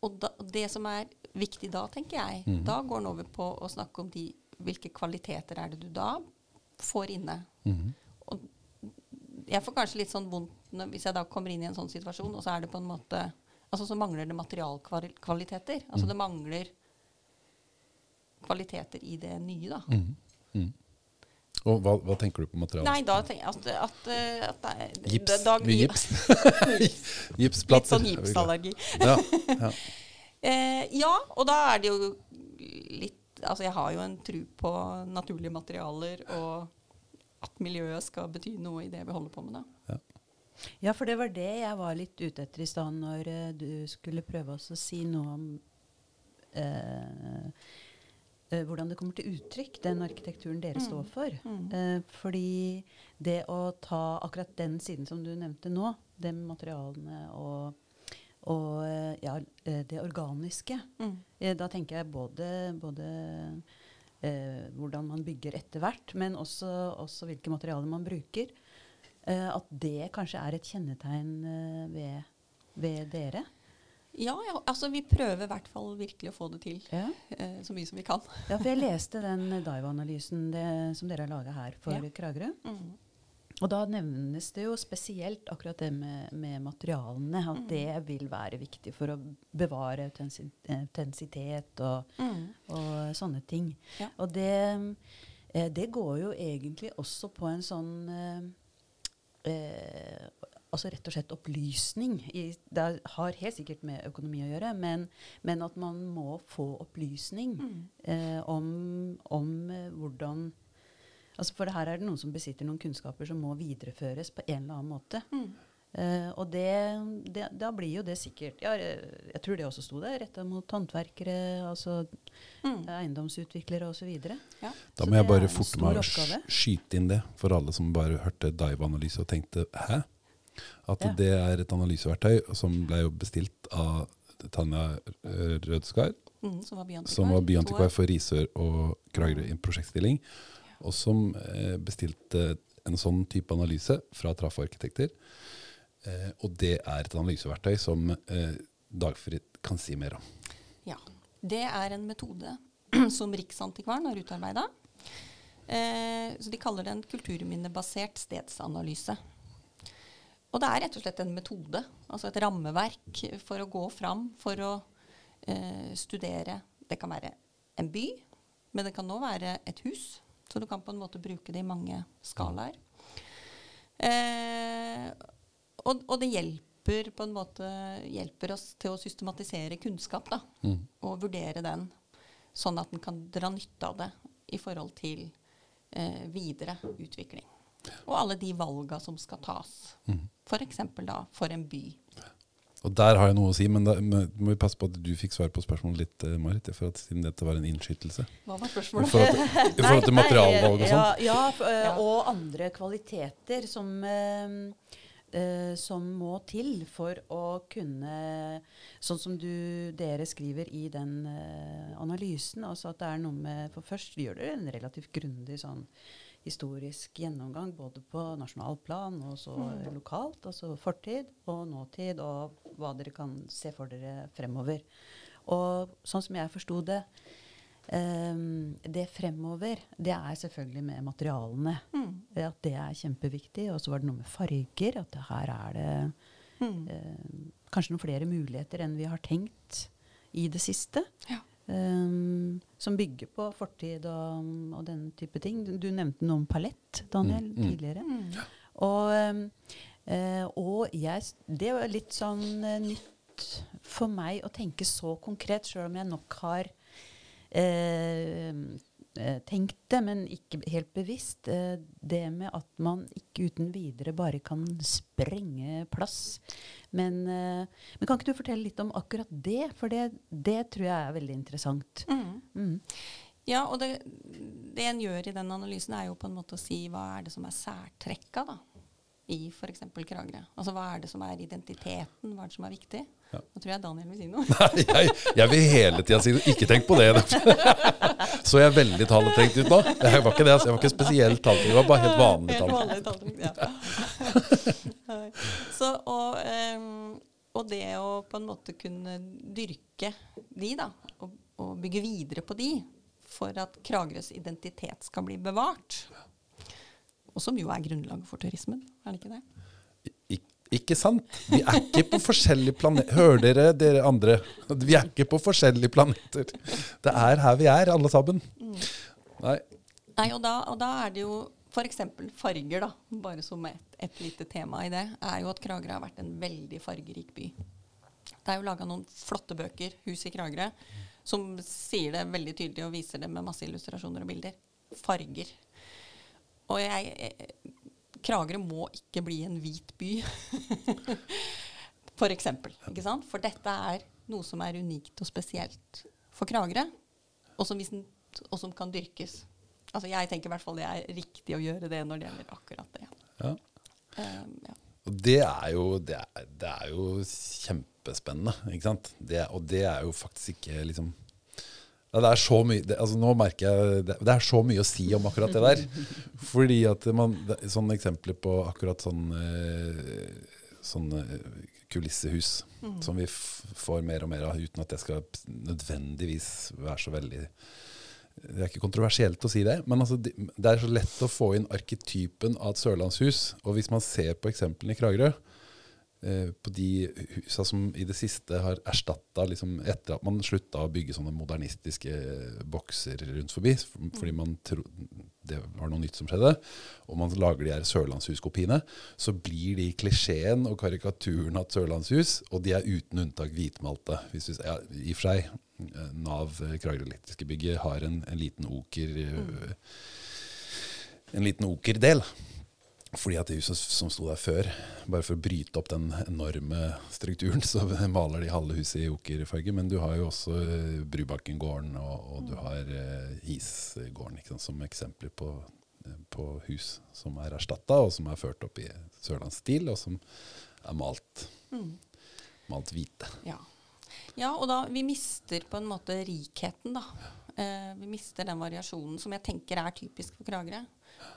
Og da, det som er viktig da, tenker jeg, mm. da går en over på å snakke om de, hvilke kvaliteter er det du da får inne. Mm. Og jeg får kanskje litt sånn vondt når, hvis jeg da kommer inn i en sånn situasjon, og så er det på en måte Altså så mangler det materialkvaliteter. Altså Mm. det mangler kvaliteter i det nye, da. Mm. Mm. Og hva, hva tenker du på materialet? Nei, da tenker jeg at, at, eh, at det er- Gips. da- da- gips. *laughs* Gipsplater. Litt sånn gipsallergi. Ja, ja. *laughs* Eh, ja, og da er det jo litt Altså, jeg har jo en tro på naturlige materialer, og at miljøet skal bety noe i det vi holder på med, da. Ja, for det var det jeg var litt ute etter i stad, når uh, du skulle prøve oss å si noe om uh, hvordan det kommer til uttrykk, den arkitekturen dere Mm. står for. Mm. Eh, fordi det å ta akkurat den siden som du nevnte nå, de materialene og, og ja, det organiske, Mm. da tenker jeg både, både eh, hvordan man bygger etter hvert, men også, også hvilke materialer man bruker. Eh, at det kanskje er et kjennetegn eh, ved, ved dere. Ja, ja, altså vi prøver i hvert fall virkelig å få det til Ja. eh, så mye som vi kan. ja, for jeg leste den Dive-analysen som dere har laga her for Ja. Kragerø. Mm. Og da nevnes det jo spesielt akkurat det med, med materialene. At Mm. det vil være viktig for å bevare autentisitet og, Mm. og sånne ting. Og det, eh, det går jo egentlig også på en sånn eh, eh, Altså rett og slett opplysning. I, det har helt sikkert med økonomi å gjøre, men, men at man må få opplysning Mm. eh, om, om eh, hvordan altså For her er det noen som besitter noen kunnskaper som må videreføres på en eller annen måte. Mm. Eh, og det, det, da blir jo det sikkert ja, eh, Jeg tror det også sto der, retta mot håndverkere, altså Mm. eiendomsutviklere osv. Ja. Da Så må jeg bare forte meg å skyte inn det for alle som bare hørte Dive-analyse og tenkte 'hæ?' At Ja. det er et analyseverktøy som ble jo bestilt av Tanja eh, Rødskar, Mm, som var byantikvar. for Risør og Kragerø i en prosjektstilling, og som eh, bestilte en sånn type analyse fra Trafo-arkitekter. Eh, og det er et analyseverktøy som eh, Dagfrid kan si mer om. Ja. Det er en metode *clears throat* som Riksantikvaren har utarbeida. Eh, så de kaller det en kulturminnebasert stedsanalyse. Og det er rett og slett en metode, altså et rammeverk for å gå fram, for å eh, studere Det kan være en by, men det kan nå være et hus. Så du kan på en måte bruke det i mange skalaer. Eh, og, og det hjelper på en måte hjelper oss til å systematisere kunnskap da, Mm. og vurdere den, sånn at en kan dra nytte av det i forhold til eh, videre utvikling. Og alle de valga som skal tas. Mm. F.eks. da for en by. Og der har jeg noe å si, men da men må vi passe på at du fikk svar på spørsmålet litt, eh, Marit, for at, siden dette var en innskytelse. Hva var I spørsmålet? forhold til, i *laughs* forhold til materialvalg og sånn. Ja, ja, eh, Ja. og andre kvaliteter som, eh, eh, som må til for å kunne Sånn som du, dere skriver i den eh, analysen. altså at det er noe med, For først gjør dere en relativt grundig sånn historisk gjennomgang både på nasjonalt plan og så lokalt. Altså fortid og nåtid og hva dere kan se for dere fremover. Og sånn som jeg forsto det, det fremover, det er selvfølgelig med materialene. Mm. At det er kjempeviktig. Og så var det noe med farger. At her er det Mm. eh, kanskje noen flere muligheter enn vi har tenkt i det siste. Ja. Um, som bygger på fortid og, og den type ting. Du, du nevnte noe om palett, Daniel, Mm, mm. tidligere. Og, um, eh, og jeg, det var litt sånn eh, nytt for meg å tenke så konkret, sjøl om jeg nok har eh, tenkte, men ikke helt bevisst. Eh, det med at man ikke uten videre bare kan sprenge plass. Men, eh, men kan ikke du fortelle litt om akkurat det? For det, det tror jeg er veldig interessant. Mm. Mm. Ja, og det, det en gjør i den analysen, er jo på en måte å si hva er det som er særtrekka da, i f.eks. Kragerø. Altså hva er det som er identiteten, hva er det som er viktig? Ja. Nå tror jeg Daniel vil si noe. *laughs* Nei, jeg, jeg vil hele tida si noe. Ikke tenk på det. *laughs* Så jeg er veldig taletrengt ut nå? Jeg var ikke det, altså. jeg var ikke spesielt taletrengt. Det var bare helt vanlig taletrengt, ja. *laughs* Så, og, um, og det å på en måte kunne dyrke de, da, og, og bygge videre på de, for at Kragerøs identitet skal bli bevart. Og som jo er grunnlaget for turismen, er det ikke det? Ik ikke sant? Vi er ikke på forskjellige planeter. Hører dere, dere andre? Vi er ikke på forskjellige planeter. Det er her vi er, alle sammen. Nei. Nei, og da, og da er det jo f.eks. farger, da, bare som et, et lite tema i det, er jo at Kragerø har vært en veldig fargerik by. Det er jo laga noen flotte bøker, 'Hus i Kragerø', som sier det veldig tydelig og viser det med masse illustrasjoner og bilder. Farger. Og jeg eh, Kragerø må ikke bli en hvit by. *laughs* For eksempel. Ikke sant? For dette er noe som er unikt og spesielt for Kragerø, og som, og som kan dyrkes. Altså Jeg tenker i hvert fall det er riktig å gjøre det når det gjelder akkurat det. Ja. Um, ja. Og det er jo, det er, det er jo kjempespennende, ikke sant? Det, og det er jo faktisk ikke liksom det er så mye det, altså Nå merker jeg det, det er så mye å si om akkurat det der. *laughs* Fordi at man det, Sånne eksempler på akkurat sånn Sånne kulissehus som vi får mer og mer av, uten at det skal nødvendigvis være så veldig det er ikke kontroversielt å si det, men altså, det er så lett å få inn arketypen av et sørlandshus. Og hvis man ser på eksemplene i Kragerø, på de husa som i det siste har erstatta liksom, Etter at man slutta å bygge sånne modernistiske bokser rundt forbi, fordi man tro, det var noe nytt som skjedde, og man lager de her sørlandshuskopiene, så blir de klisjeen og karikaturen av et sørlandshus, og de er uten unntak hvitmalte. Hvis du, ja, I og for seg, eh, Nav eh, Kragerø Elektriske Bygget har en, en liten oker mm. en liten okerdel. Fordi at det huset som sto der før, bare for å bryte opp den enorme strukturen, *laughs* så maler de halve huset i okerfarge. Men du har jo også eh, Brubakken-gården og, og du har eh, Hisgården ikke sant, som eksempler på, eh, på hus som er erstatta, og som er ført opp i sørlandsstil, og som er malt, malt hvite. Ja. ja, og da vi mister på en måte rikheten, da. Eh, vi mister den variasjonen som jeg tenker er typisk for Kragerø.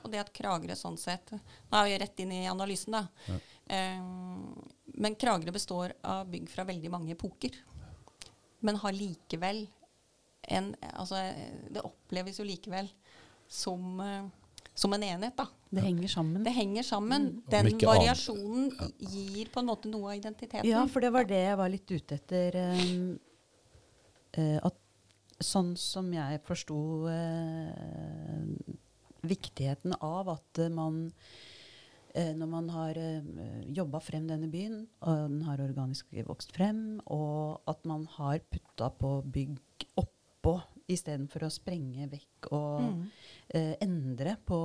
Og det at Kragerø sånn sett Nå er vi rett inn i analysen, da. Eh, men Kragerø består av bygg fra veldig mange epoker. Men har likevel en Altså, det oppleves jo likevel som, eh, som en enhet, da. Det henger sammen. Det henger sammen. Mm. Den variasjonen gir på en måte noe av identiteten. Ja, for det var det jeg var litt ute etter. Um, eh, at sånn som jeg forsto eh, viktigheten av at eh, man eh, når man har uh, jobba frem denne byen, og den har organisk vokst frem, og at man har putta på bygg oppå istedenfor å sprenge vekk og Mm. eh, endre på,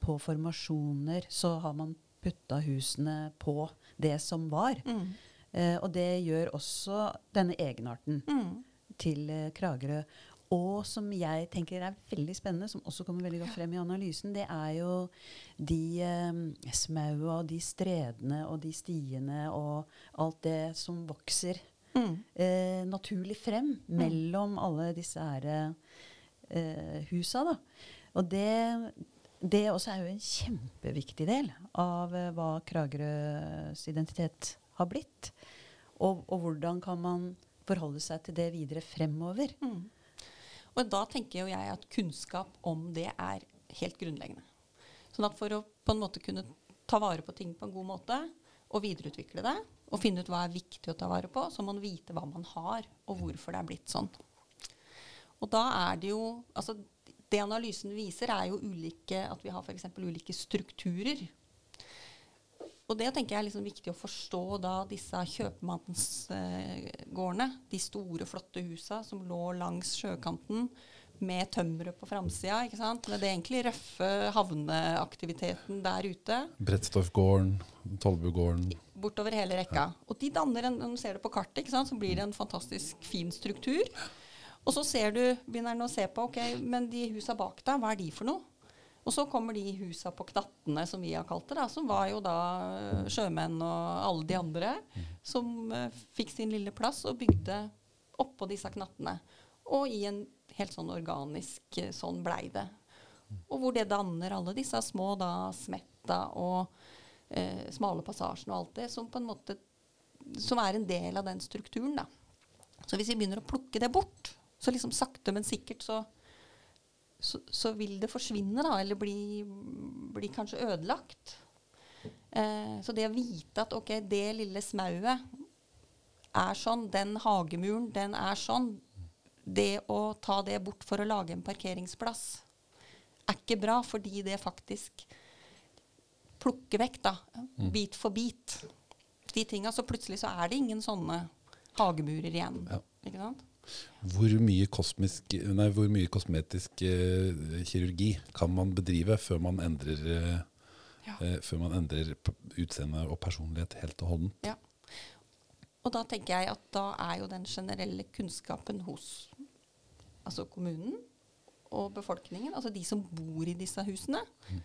på formasjoner, så har man putta husene på det som var. Mm. Eh, og det gjør også denne egenarten Mm. til eh, Kragerø. Og som jeg tenker er veldig spennende, som også kommer veldig godt frem i analysen, det er jo de eh, smaua og de stredene og de stiene og alt det som vokser Mm. eh, naturlig frem mellom alle disse her eh, husa. Da. Og det, det også er jo en kjempeviktig del av eh, hva Kragerøs identitet har blitt. Og, og hvordan kan man forholde seg til det videre fremover. Mm. Og da tenker jo jeg at kunnskap om det er helt grunnleggende. Sånn at for å på en måte kunne ta vare på ting på en god måte, og videreutvikle det, og finne ut hva er viktig å ta vare på, så må man vite hva man har, og hvorfor det er blitt sånn. Og da er det jo Altså, det analysen viser, er jo ulike At vi har f.eks. ulike strukturer. Og det tenker jeg er liksom viktig å forstå da disse kjøpmannsgårdene. de store, flotte husa som lå langs sjøkanten med tømmeret på framsida. ikke sant? Med det egentlig røffe havneaktiviteten der ute. Brettstoffgården, Tollbugården. Bortover hele rekka. Og de danner en, når du ser det på kartet, ikke sant? så blir det en fantastisk fin struktur. Og så ser du, begynner du å se på ok, men de husa bak deg, hva er de for noe? Og så kommer de husa på knattene, som vi har kalt det, da, som var jo da eh, sjømenn og alle de andre, som uh, fikk sin lille plass og bygde oppå disse knattene. Og i en helt sånn organisk uh, sånn blei det. Og hvor det danner alle disse små da smetta og uh, smale passasjene og alt det, som på en måte som er en del av den strukturen. da. Så hvis vi begynner å plukke det bort, så liksom sakte, men sikkert så så, så, vil det forsvinne, da, eller bli, bli kanskje ødelagt. Eh, så det å vite at ok, det lille smauet er sånn, den hagemuren, den er sånn Det å ta det bort for å lage en parkeringsplass er ikke bra, fordi det faktisk plukker vekk, da, mm. bit for bit, de tinga. Så plutselig så er det ingen sånne hagemurer igjen. Ja. ikke sant? Hvor mye, kosmisk, nei, hvor mye kosmetisk uh, kirurgi kan man bedrive før man endrer, uh, ja. uh, før man endrer utseende og personlighet helt og holdent? Ja. Og da tenker jeg at da er jo den generelle kunnskapen hos altså kommunen og befolkningen, altså de som bor i disse husene, mm.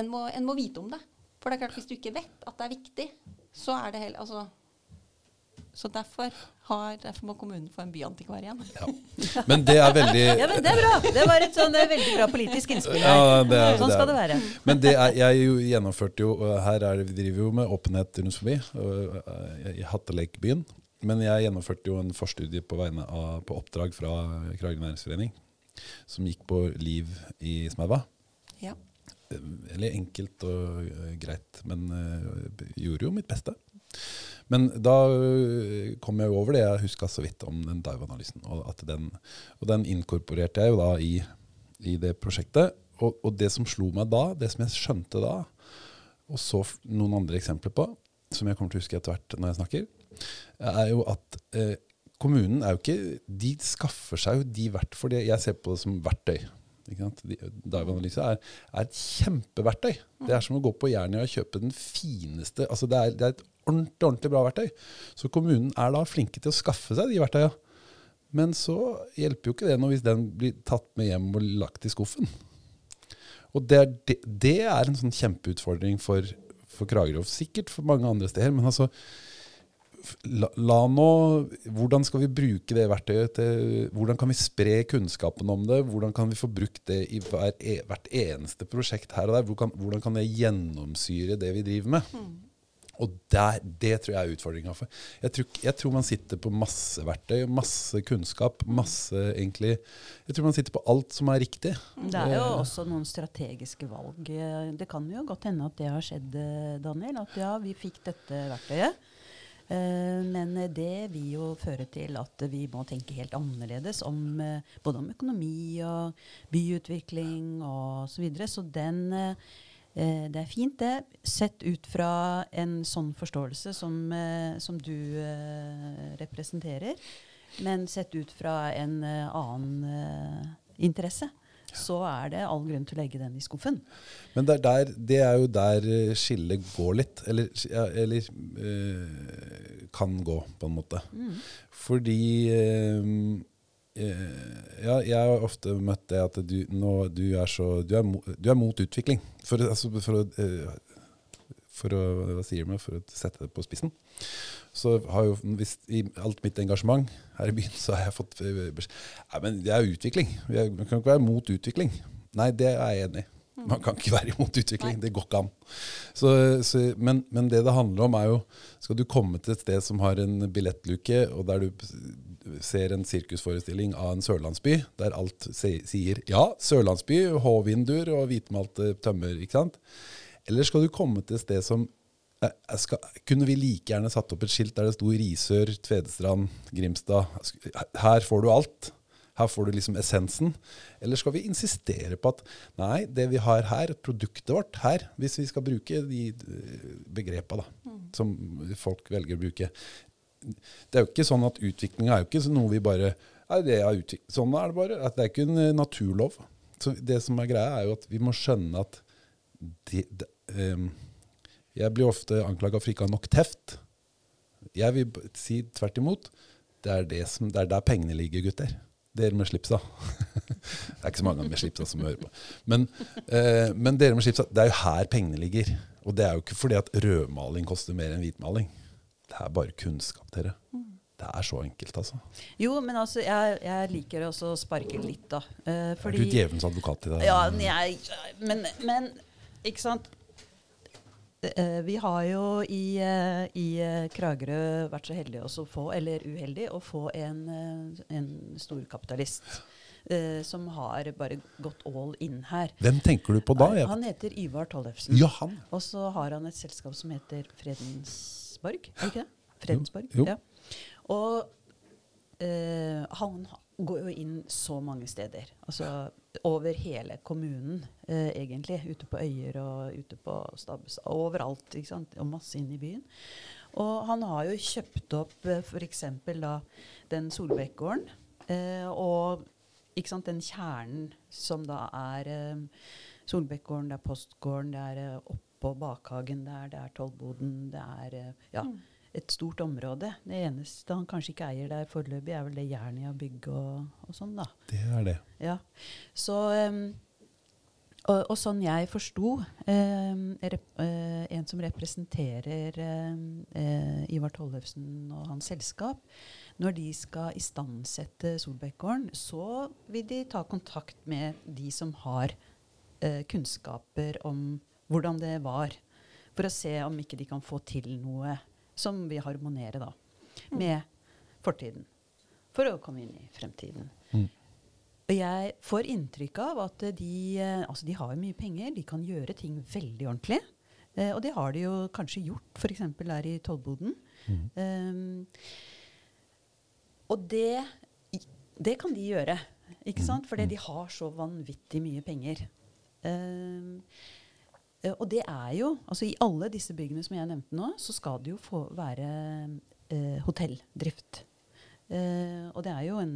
en, må, en må vite om det. For det er klart, hvis du ikke vet at det er viktig, så er det helt altså, så derfor, har, derfor, må kommunen få en byantikvar igjen. Ja. Men det er veldig *laughs* Ja, men Det er bra. Det var et sånn, veldig bra politisk innspill. Ja, det er, sånn skal det, være. Men det er, jeg gjennomførte jo Her er det, vi driver jo med åpenhet rundt forbi, i Hattelekbyen. Men jeg gjennomførte jo en forstudie på, av, på oppdrag fra Kragerø næringsforening, som gikk på liv i Smaua. Ja. Veldig enkelt og greit, men uh, gjorde jo mitt beste. Men da øh, kom jeg jo over det jeg huska så vidt om den dive-analysen. Og, den, og den inkorporerte jeg jo da i, i det prosjektet. Og, og, det som slo meg da, det som jeg skjønte da, og så noen andre eksempler på, som jeg kommer til å huske etter hvert når jeg snakker, er jo at eh, kommunen er jo ikke De skaffer seg jo de verdt for. Jeg ser på det som verktøy. Dive-analyse er, er, et kjempeverktøy. Det er som å gå på Jernia og kjøpe den fineste altså det er, det er et ordentlig, ordentlig bra verktøy. Så kommunen er da flinke til å skaffe seg de verktøyene. Men så hjelper jo ikke det noe hvis den blir tatt med hjem og lagt i skuffen. Og det er, det, det er en sånn kjempeutfordring for, for Kragerø, sikkert for mange andre steder. Men altså, la, la, nå Hvordan skal vi bruke det verktøyet til Hvordan kan vi spre kunnskapen om det? Hvordan kan vi få brukt det i hver, e, hvert eneste prosjekt her og der? Hvordan, hvordan kan det gjennomsyre det vi driver med? Mm. Og der, det tror jeg er utfordringa. Jeg, tror, jeg tror man sitter på masse verktøy, masse kunnskap, masse egentlig Jeg tror man sitter på alt som er riktig. Det er jo eh. også noen strategiske valg. Det kan jo godt hende at det har skjedd, Daniel. At ja, vi fikk dette verktøyet. Eh, men det vil jo føre til at vi må tenke helt annerledes om eh, både om økonomi og byutvikling og så videre. Så den Eh, det er fint, det. Sett ut fra en sånn forståelse som, som du representerer. Men sett ut fra en annen interesse, så er det all grunn til å legge den i skuffen. Men det er, der, det er jo der skillet går litt. Eller, eller øh, kan gå, på en måte. Mm. Fordi øh, Eh, ja, jeg har ofte møtt det at du, nå, du, er, så, du, er, du er, mot utvikling. For, altså, for, å, eh, for å hva sier du for å sette det på spissen. Så har jo, hvis, I alt mitt engasjement her i byen så har jeg fått eh, beskjed Nei, men det er utvikling. Man kan ikke være mot utvikling. Nei, det er jeg enig i. Man kan ikke være imot utvikling. Det går ikke an. Så, så, men, men, det det handler om, er jo Skal du komme til et sted som har en billettluke, og der du ser en sirkusforestilling av en sørlandsby, der alt sier ja, sørlandsby, H-vinduer og hvitmalte tømmer, ikke sant? Eller skal du komme til et sted som skal, Kunne vi like gjerne satt opp et skilt der det sto Risør, Tvedestrand, Grimstad Her får du alt. Her får du liksom essensen. Eller skal vi insistere på at nei, det vi har her, produktet vårt her, hvis vi skal bruke de eh, begrepa da, som folk velger å bruke Det er jo ikke sånn at utviklinga er jo ikke noe vi bare nei, det er. Sånn er det bare. At det er ikke en eh, naturlov. Så det som er greia, er jo at vi må skjønne at det, det, ehm, Jeg blir ofte anklaga for ikke å ha nok teft. Jeg vil si tvert imot. Det er, det, som, det er der pengene ligger, gutter. Dere med slipsa. *laughs* det er ikke så mange med slipsa som hører på. Men, eh, men dere med slipsa, det er jo her pengene ligger. Og det er jo ikke fordi at rødmaling koster mer enn hvitmaling. Det er bare kunnskap, dere. Det er så enkelt, altså. Jo, men altså, jeg, jeg liker også å sparke litt, da. Eh, Er fordi du djevelens advokat i det? Ja, men jeg, men, men ikke sant Vi har jo i, eh, i eh, Kragerø vært så heldige å få, eller uheldige, å få en, eh, en storkapitalist Uh, som har bare gått all in her. Hvem tenker du på da? Jeg, Han heter Ivar Tollefsen. ja, han. Og så har han et selskap som heter Fredensborg. Er ikke det? Fredensborg. Jo. Ja. Og uh, han går jo inn så mange steder. Altså over hele kommunen, eh, egentlig. Ute på øyer og ute på Stabbestad. Overalt. ikke sant? Og masse inn i byen. Og han har jo kjøpt opp eh, f.eks. den Solbekkgården. Eh, og ikke sant, den kjernen som da er eh, Solbekkgården, det er Postgården, det er eh, oppå bakhagen der, det er Tollboden, det er eh, ja, et stort område. Det eneste han kanskje ikke eier der foreløpig, er vel det Jernia bygg og, og sånn, da. Det er det. Ja. Så um, og, og sånn jeg forsto um, rep, uh, en som representerer um, uh, Ivar Tollefsen og hans selskap, når de skal istandsette Solbekkgården, så vil de ta kontakt med de som har uh, kunnskaper om hvordan det var, for å se om ikke de kan få til noe som vil harmonere da, med fortiden, for å komme inn i fremtiden. Og jeg får inntrykk av at de, eh, altså de har mye penger, de kan gjøre ting veldig ordentlig. Eh, og det har de jo kanskje gjort, f.eks. der i Tollboden. Um, og det, det kan de gjøre, ikke sant? Fordi de har så vanvittig mye penger. Um, og det er jo altså I alle disse byggene som jeg nevnte nå, så skal det jo få være eh, hotelldrift. Eh, og det er jo en,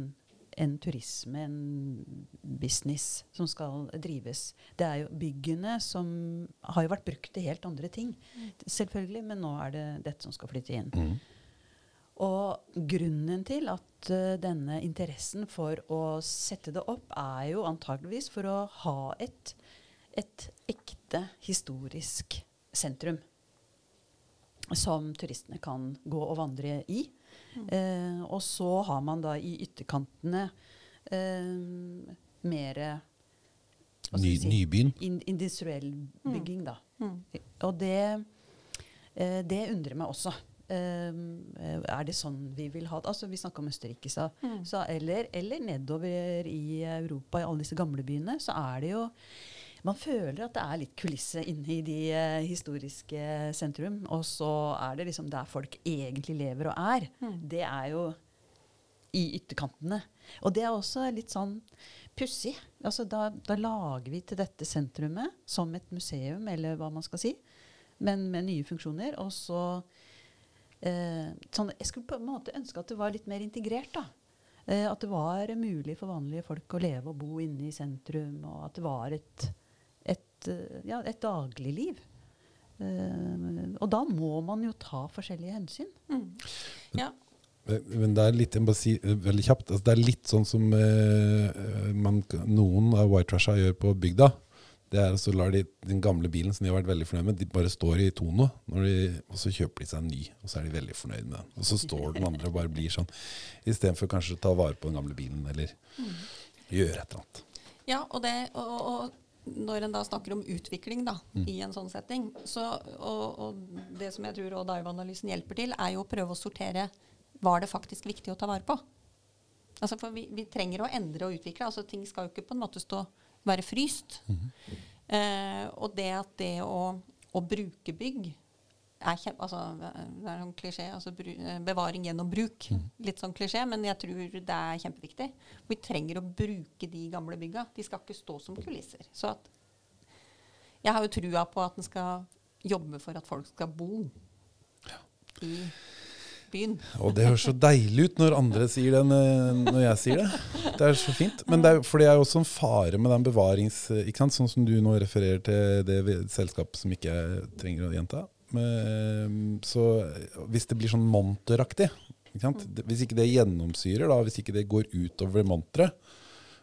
en turisme, en business, som skal drives. Det er jo byggene som har jo vært brukt til helt andre ting, selvfølgelig, men nå er det dette som skal flytte inn. Mm. Og grunnen til at uh, denne interessen for å sette det opp, er jo antageligvis for å ha et, et ekte historisk sentrum som turistene kan gå og vandre i. Eh, og så har man da i ytterkantene eh, mer Ny, si, Nybyen. in, industriell bygging, da. Mm. Og det, eh, det undrer meg også. Eh, er det sånn vi vil ha det? Altså, vi snakka om Østerrike, sa. Så, eller, eller nedover i Europa, i alle disse gamle byene, så er det jo Man føler at det er litt kulisse inne i de eh, historiske sentrum. Og så er det liksom der folk egentlig lever og er. Det er jo i ytterkantene. Og det er også litt sånn pussig. Altså, da, da lager vi til dette sentrumet som et museum, eller hva man skal si, men med nye funksjoner. Og så eh, sånn, Jeg skulle på en måte ønske at det var litt mer integrert. da. Eh, at det var mulig for vanlige folk å leve og bo inne i sentrum, og at det var et, et, ja, et dagligliv. Uh, og da må man jo ta forskjellige hensyn. Ja. Men det er litt, jeg må si eh, veldig kjapt, altså det er litt sånn som eh, man, noen av white trasha gjør på bygda. Det er så lar de den gamle bilen som de har vært veldig fornøyd med, de bare står i. Når de, og så kjøper de seg en ny, og så er de veldig fornøyd med den. Og så står den andre og bare blir sånn. Istedenfor kanskje å ta vare på den gamle bilen, eller gjøre et eller annet. Ja, og, det, og, og når en da snakker om utvikling da, i en sånn setting, så, og, og det som jeg tror Dive-analysen hjelper til, er jo å prøve å sortere var det faktisk viktig å ta vare på. Altså for vi, vi trenger å endre og utvikle. altså Ting skal jo ikke på en måte stå, være fryst. eh, og det at det å, å bruke bygg er kjem, altså, det er sånn klisjé. Altså, bru, eh, bevaring gjennom bruk. Litt sånn klisjé, men jeg tror det er kjempeviktig. Vi trenger å bruke de gamle bygga. De skal ikke stå som kulisser. Så at Jeg har jo trua på at en skal jobbe for at folk skal bo i byen. Og det høres så deilig ut når andre sier det enn når jeg sier det. Det er så fint. Men det er, for det er jo også en fare med den bevarings... Ikke sant? Sånn som du nå refererer til det selskapet som ikke trenger å gjenta. Men, så hvis det blir sånn monteraktig? Det- Hvis ikke det gjennomsyrer, da, hvis ikke det går utover monteret,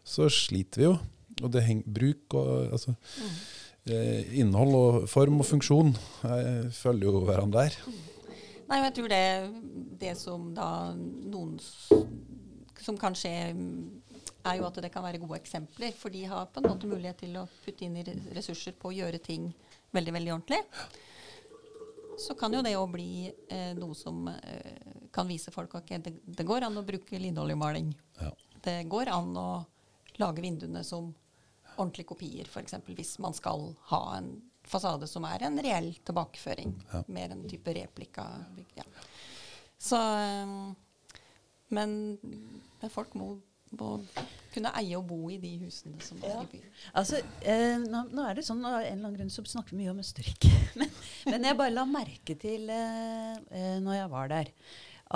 så sliter vi jo. Og det henger bruk og altså, eh, Innhold og form og funksjon eh, følger jo hverandre der. Nei, jeg tror det, det som da noen Som kan skje, mm, er jo at det kan være gode eksempler. For de har på en måte mulighet til å putte inn i ressurser på å gjøre ting veldig, veldig ordentlig. Så kan jo det òg bli eh, noe som eh, kan vise folk at det, det går an å bruke linoljemaling. Ja. Det går an å lage vinduene som ordentlige kopier, f.eks. hvis man skal ha en fasade som er en reell tilbakeføring. Ja. Mer en type replika. Ja. Så um, men, men folk må, må kunne eie og bo i de husene som er Ja. i byen. Altså, eh, nå, nå er det sånn, Av en eller annen grunn så snakker vi mye om Østerrike. *laughs* Men, men jeg bare la merke til eh, eh, når jeg var der,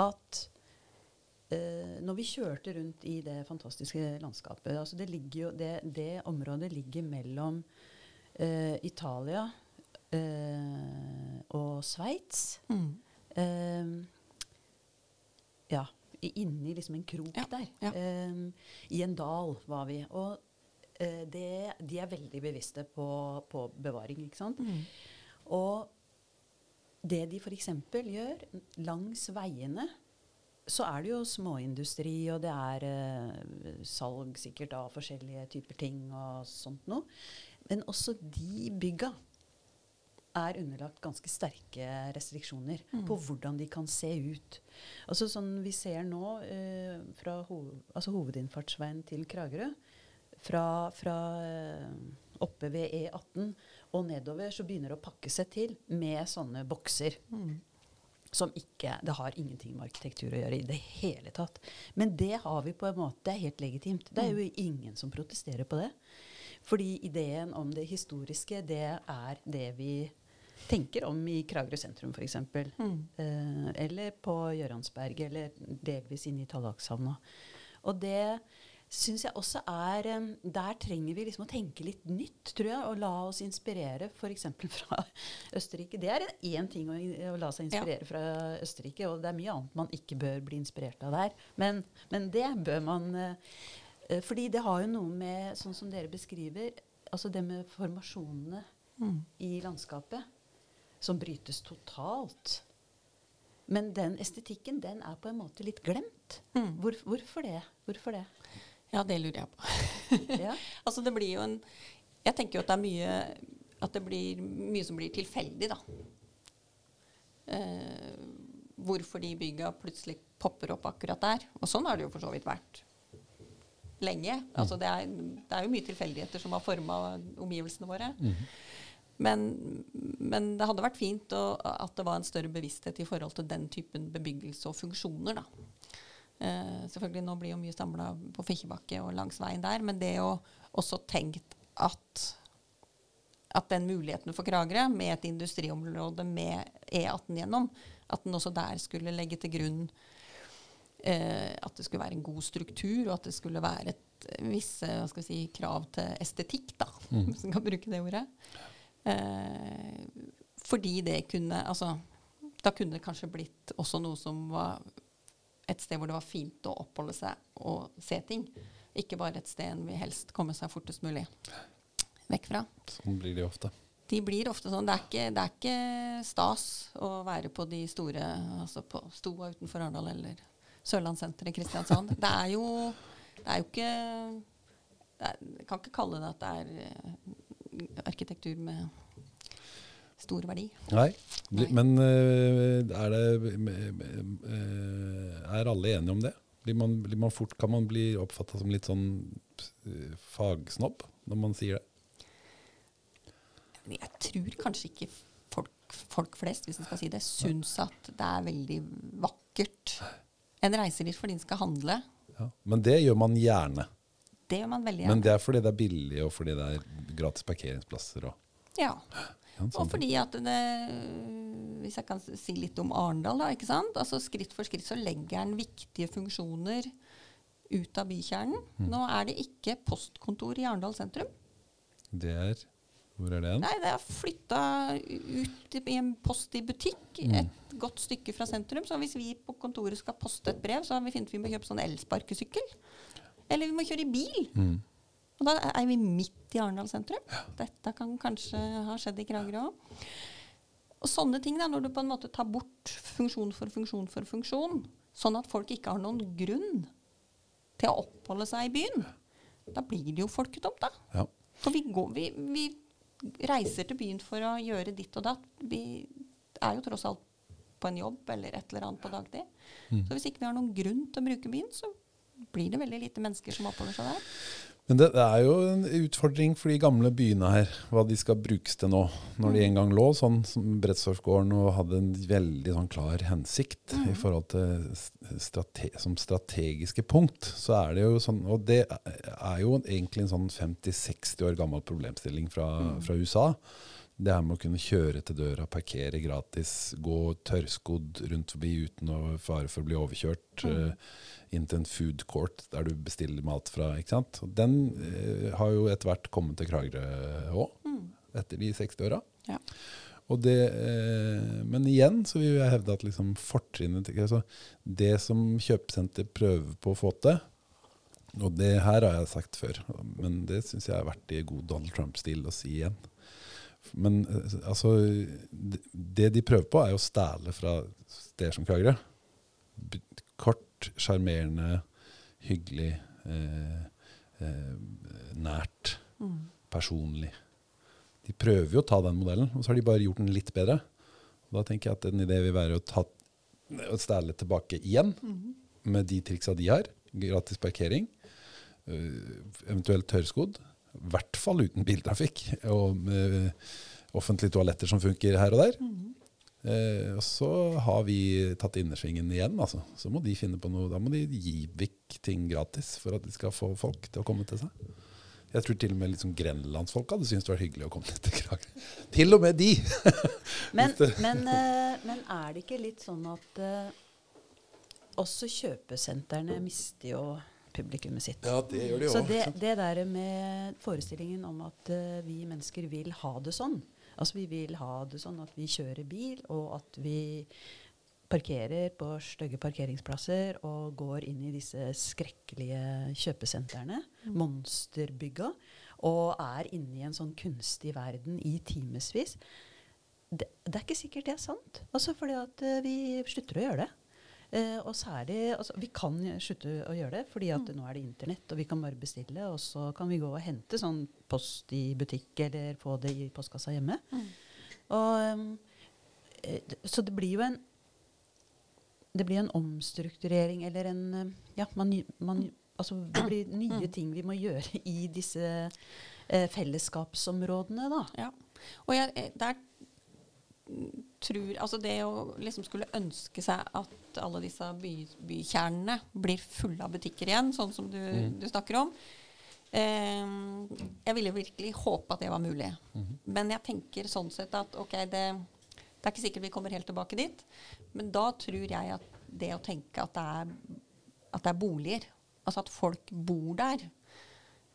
at eh, når vi kjørte rundt i det fantastiske landskapet altså det, ligger jo, det, det området ligger mellom eh, Italia eh, og Sveits. Mm. Ja, inni liksom en krok Ja, der. ja. Um, I en dal var vi. Og uh, det, de er veldig bevisste på, på bevaring, ikke sant. Mm. Og det de f.eks. gjør langs veiene, så er det jo småindustri, og det er eh, salg sikkert av forskjellige typer ting og sånt noe. Men også de bygga er underlagt ganske sterke restriksjoner på hvordan de kan se ut. Altså sånn vi ser nå eh, fra hoved, altså hovedinnfartsveien til Kragerø, fra, fra eh, oppe ved E18 og nedover, så begynner det å pakke seg til med sånne bokser. Som ikke Det har ingenting med arkitektur å gjøre i det hele tatt. Men det har vi på en måte. Det er helt legitimt. Det er jo ingen som protesterer på det. Fordi ideen om det historiske, det er det vi tenker om i Kragerø sentrum, f.eks. Eh, eller på Gjøransberget, eller delvis inne i Tallakshavna. Og det syns jeg også er eh, Der trenger vi liksom å tenke litt nytt, tror jeg, og la oss inspirere f.eks. *laughs* fra Østerrike. Det er én ting å, å la seg inspirere fra Østerrike, og det er mye annet man ikke bør bli inspirert av der. Men, men det bør man eh, eh, Fordi det har jo noe med, sånn som dere beskriver, altså det med formasjonene i landskapet, som brytes totalt. Men den estetikken, den er på en måte litt glemt. Mm. Hvor, hvorfor det? Hvorfor det? Ja, det lurer jeg på. *laughs* Ja. *laughs* altså det blir jo en Jeg tenker jo at det er mye At det blir mye som blir tilfeldig, da. Eh, hvorfor de bygga plutselig popper opp akkurat der. Og sånn har det jo for så vidt vært lenge. Altså det, er, det er jo mye tilfeldigheter som har forma omgivelsene våre. Men, men det hadde vært fint å, at det var en større bevissthet i forhold til den typen bebyggelse og funksjoner. da. Eh, selvfølgelig Nå blir jo mye samla på Fikkjebakke og langs veien der, men det å også tenkt at at den muligheten for Kragerø, med et industriområde med E18 gjennom, at den også der skulle legge til grunn eh, at det skulle være en god struktur, og at det skulle være et visse si, krav til estetikk, da, hvis man kan bruke det ordet. Eh, fordi det kunne altså, Da kunne det kanskje blitt også noe som var et sted hvor det var fint å oppholde seg og se ting. Ikke bare et sted en vil helst komme seg fortest mulig vekk fra. Sånn blir de ofte. De blir ofte sånn. Det er ikke, det er ikke stas å være på de store Altså på Stoa utenfor Arendal eller Sørlandssenteret i Kristiansand. Det er jo Det er jo ikke det er, Jeg kan ikke kalle det at det er arkitektur med stor verdi. Nei, Nei. men øh, er det øh, Er alle enige om det? Blir man, blir man fort, kan man bli oppfatta som litt sånn øh, fagsnobb når man sier det? Jeg tror kanskje ikke folk folk flest, hvis jeg skal si det, syns at det er veldig vakkert. En reiser dit fordi en skal handle. Ja. Men det gjør man gjerne. Det gjør man veldig Men det er fordi det er billig, og fordi det er gratis parkeringsplasser. Og, Ja. ja, Og sånn. fordi at det Hvis jeg kan si litt om Arendal, da. ikke sant? Altså Skritt for skritt så legger den viktige funksjoner ut av bykjernen. Mm. Nå er det ikke postkontor i Arendal sentrum. Det er Hvor er det hen? Nei, det er flytta ut i en post i butikk Mm. et godt stykke fra sentrum. Så hvis vi på kontoret skal poste et brev, så har vi vi må kjøpe sånn elsparkesykkel. Eller vi må kjøre i bil. Mm. Og da er vi midt i Arendal sentrum. Dette kan kanskje ha skjedd i Kragerø òg. Og sånne ting, da, når du på en måte tar bort funksjon for funksjon for funksjon, sånn at folk ikke har noen grunn til å oppholde seg i byen, da blir det jo folketomt, da. Ja. For vi, går, vi, vi reiser til byen for å gjøre ditt og datt. Vi er jo tross alt på en jobb eller et eller annet på dagtid. Så hvis ikke vi har noen grunn til å bruke byen, så blir det veldig lite mennesker som oppholder seg der. Men det, det er jo en utfordring for de gamle byene her, hva de skal brukes til nå. Når de en gang lå sånn som Brettstorfgården og hadde en veldig sånn klar hensikt i forhold til strate som strategiske punkt, så er det jo sånn Og det er jo egentlig en sånn 50-60 år gammel problemstilling fra, fra USA. Det her med å kunne kjøre til døra, parkere gratis, gå tørrskodd rundt forbi uten å fare for å bli overkjørt. eh, inn til en food court der du bestiller mat fra. ikke sant? Den uh, har jo etter hvert kommet til Kragerø òg, etter de 60-åra. Ja. Og det, eh, men igjen så vil jeg hevde at liksom fortrinnet altså Det som kjøpesenter prøver på å få til, og det her har jeg sagt før, men det syns jeg har vært i god Donald Trump-stil å si igjen. Men eh, altså det- de prøver på, er jo å stæle fra steder som Kragerø. Kort, sjarmerende, hyggelig, eh, eh, nært, personlig. De prøver jo å ta den modellen, og så har de bare gjort den litt bedre. Og da tenker jeg at en idé vil være å, ta, å stæle tilbake igjen, med de triksa de har. Gratis parkering, øh, eventuelt tørrskodd. I hvert fall uten biltrafikk, og offentlige toaletter som funker her og der. Eh, og så har vi tatt innersvingen igjen. Altså. Så må de finne på noe. Da må de gi vekk ting gratis for at de skal få folk til å komme til seg. Jeg tror til og med liksom grenlandsfolk hadde syntes det var hyggelig å komme til Kragerø. Til og med de! *laughs* Men, men, eh, men er det ikke litt sånn at eh, også kjøpesentrene mister jo publikummet sitt? Ja, det gjør de Så det, det der med forestillingen om at uh, vi mennesker vil ha det sånn Altså vi vil ha det sånn at vi kjører bil, og at vi parkerer på stygge parkeringsplasser og går inn i disse skrekkelige kjøpesentrene, monsterbygga, og er inne i en sånn kunstig verden i timevis. Det, det er ikke sikkert det er sant. Altså fordi at eh, vi slutter å gjøre det. Eh, og særlig, altså, Vi kan slutte å gjøre det, fordi at nå er det internett, og vi kan bare bestille. Og så kan vi gå og hente sånn post i butikk eller få det i postkassa hjemme. Og, um, eh, så det blir jo en det blir en omstrukturering eller en um, Ja, man, man, altså det blir nye ting vi må gjøre i disse eh, fellesskapsområdene, da. Ja. Og jeg, eh, der mm, tror Altså det å liksom skulle ønske seg at alle disse by, bykjernene blir fulle av butikker igjen, sånn som du, du snakker om. Eh, jeg ville virkelig håpe at det var mulig. Men jeg tenker sånn sett at ok, det, det er ikke sikkert vi kommer helt tilbake dit. Men da tror jeg at det å tenke at det er, at det er boliger, altså at folk bor der,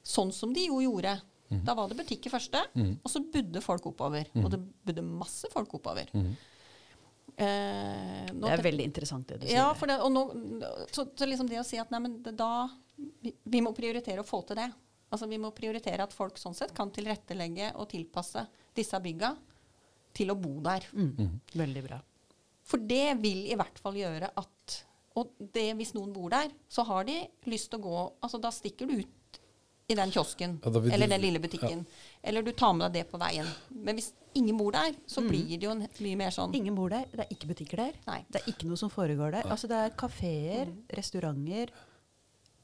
sånn som de jo gjorde. Da var det butikk i første, og så budde folk oppover. Og det budde masse folk oppover. Eh, nå Det er veldig interessant det du sier. ja, det, og nå, så, så liksom det å si at nei, det, da vi, vi må prioritere å få til det. Altså Vi må prioritere at folk sånn sett kan tilrettelegge og tilpasse disse bygga til å bo der. Mm. Veldig bra. For det vil i hvert fall gjøre at Og det, hvis noen bor der, så har de lyst til å gå Altså Da stikker du ut i den kiosken Ja, eller den lille butikken. Eller du tar med deg det på veien. Men hvis ingen bor der, så Mm. blir det jo mye mer sånn Ingen bor der. Det er ikke butikker der. Nei. Det er ikke noe som foregår der. Altså Det er kafeer, Mm. restauranter,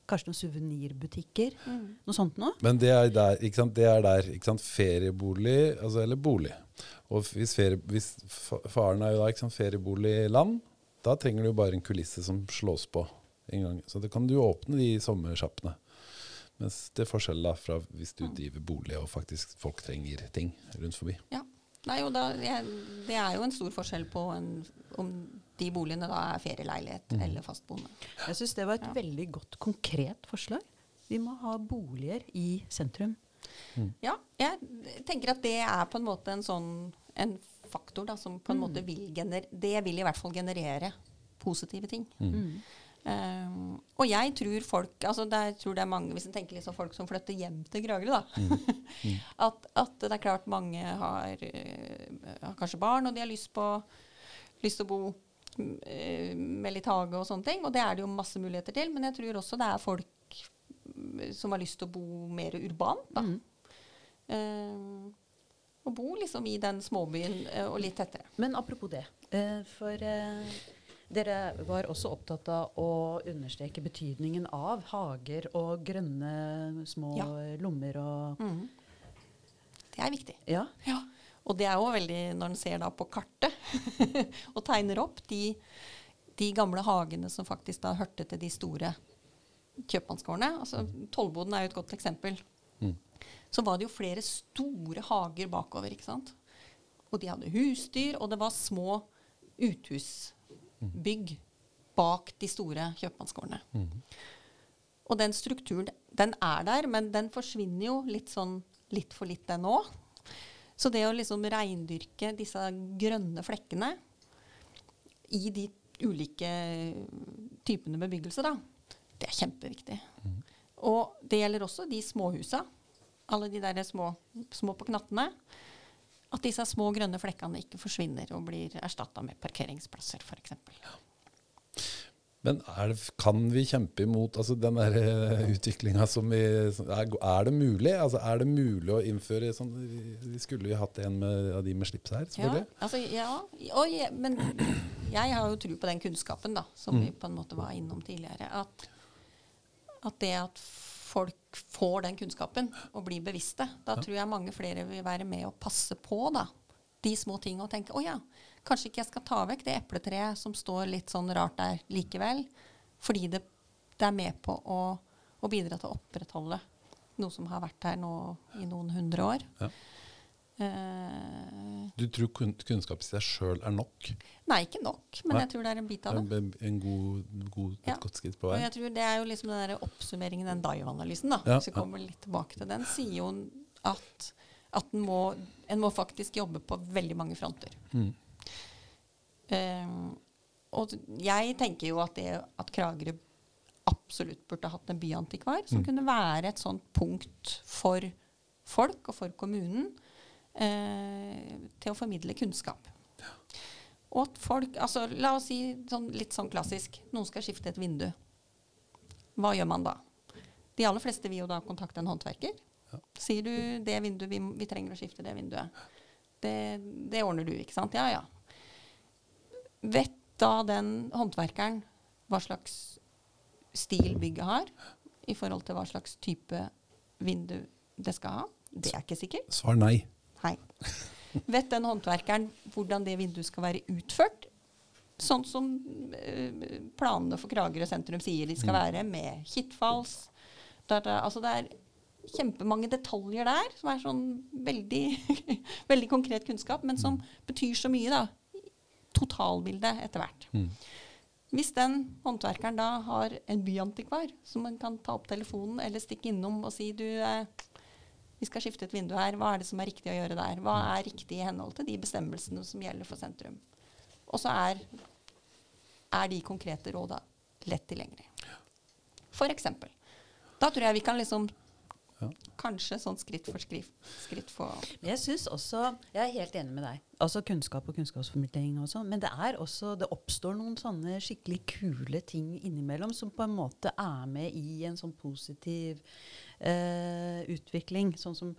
kanskje noen suvenirbutikker. Mm. Noe sånt noe. Men det er der, ikke sant? Det er der ikke sant? feriebolig, altså, eller bolig. Og hvis, ferie, hvis faren er jo da ikke sant, ferieboligland, da trenger du jo bare en kulisse som slås på en gang. Så det kan du åpne de sommersjappene. Mens det er forskjell da fra hvis du driver bolig og faktisk folk trenger ting rundt forbi. Ja. Nei, da, jeg, det er jo en stor forskjell på en, om de boligene da er ferieleilighet eller fastboende. Jeg syns det var et Ja. veldig godt, konkret forslag. Vi må ha boliger i sentrum. Ja, jeg tenker at det er på en måte en sånn en faktor da, som på en måte vil generere Det vil i hvert fall generere positive ting. Mm. Um, og jeg tror folk altså er, jeg tror det er mange, Hvis en tenker liksom folk som flytter hjem til Kragerø, da. *laughs* at, at det er klart mange har, eh, har kanskje barn, og de har lyst, på, lyst til å bo mm, eh, med litt hage og sånne ting. Og det er det jo masse muligheter til. Men jeg tror også det er folk mm, som har lyst til å bo mer urbant. da. Um, og bo liksom i den småbyen eh, og litt tettere. Men apropos det. eh, For eh, dere var også opptatt av å understreke betydningen av hager og grønne små Ja. lommer og Det er viktig. Ja. Ja, og det er jo veldig når en ser da på kartet *laughs* og tegner opp de, de gamle hagene som faktisk da hørte til de store kjøpmannsgårdene. Altså, Tollboden er jo et godt eksempel. Så var det jo flere store hager bakover. ikke sant? Og de hadde husdyr, og det var små uthusbygg bak de store kjøpmannsgårdene. Og den strukturen, den er der, men den forsvinner jo litt sånn litt for litt, den òg. Så det å liksom reindyrke disse grønne flekkene i de ulike typene bebyggelse, da, det er kjempeviktig. Og det gjelder også de småhusa. Alle de der små, små på knattene. At disse små grønne flekkene ikke forsvinner og blir erstatta med parkeringsplasser, f.eks. Men er det, kan vi kjempe imot altså den der utviklinga som vi er, er det mulig? Altså er det mulig å innføre sånn Vi skulle jo hatt en med, av de med slips her, Ja, altså, ja og men jeg har jo tro på den kunnskapen da, som vi på en måte var innom tidligere. At, at det at folk får den kunnskapen og blir bevisste, da tror jeg mange flere vil være med og passe på da, de små tingene og tenke å ja, kanskje ikke jeg skal ta vekk det epletreet som står litt sånn rart der likevel, fordi det, det er med på å, å bidra til å opprettholde noe som har vært her nå i noen hundre år. Ja. Eh, Du tror kun, kunnskap i seg sjøl er nok? Nei, ikke nok, men Nei. jeg tror det er en bit av det. En, en god, god, et Ja. godt skritt på Og vei? jeg tror det er jo liksom den der oppsummeringen, den Dive-analysen, da. Ja, Hvis vi kommer litt tilbake til den, sier jo at, at en, må, en må faktisk jobbe på veldig mange fronter. Mm. Um, og jeg tenker jo at det at Kragerø absolutt burde hatt en byantikvar, som Mm. kunne være et sånt punkt for folk og for kommunen eh, til å formidle kunnskap. Og at folk altså La oss si sånn, litt sånn klassisk noen skal skifte et vindu. Hva gjør man da? De aller fleste vil jo da kontakte en håndverker. Ja. Sier du det vinduet, vi, vi trenger å skifte det vinduet. Det, det ordner du, ikke sant? Ja, ja. Vet da den håndverkeren hva slags stil bygget har, i forhold til hva slags type vindu det skal ha? Det er ikke sikkert. Svar nei. Nei. Vet den håndverkeren hvordan det vinduet skal være utført? Sånn som eh, planene for Kragerø sentrum sier de skal være, med kittfalls. Det- altså det er kjempemange detaljer der som er sånn veldig, *laughs* veldig konkret kunnskap, men som betyr så mye, da. Totalbildet etter hvert. Mm. Hvis den håndverkeren da har en byantikvar, som man kan ta opp telefonen eller stikke innom og si du, eh, vi skal skifte et vindu her, hva er det som er riktig å gjøre der? Hva er riktig i henhold til de bestemmelsene som gjelder for sentrum? Og så er, er de konkrete råda lett tilgjengelig. For eksempel. Da tror jeg vi kan liksom Ja. Kanskje sånn skritt for skritt, skritt for Men jeg synes også, jeg er helt enig med deg. Altså kunnskap og kunnskapsformidling og sånn. Men det er også, det oppstår noen sånne skikkelig kule ting innimellom som på en måte er med i en sånn positiv eh, utvikling. Sånn som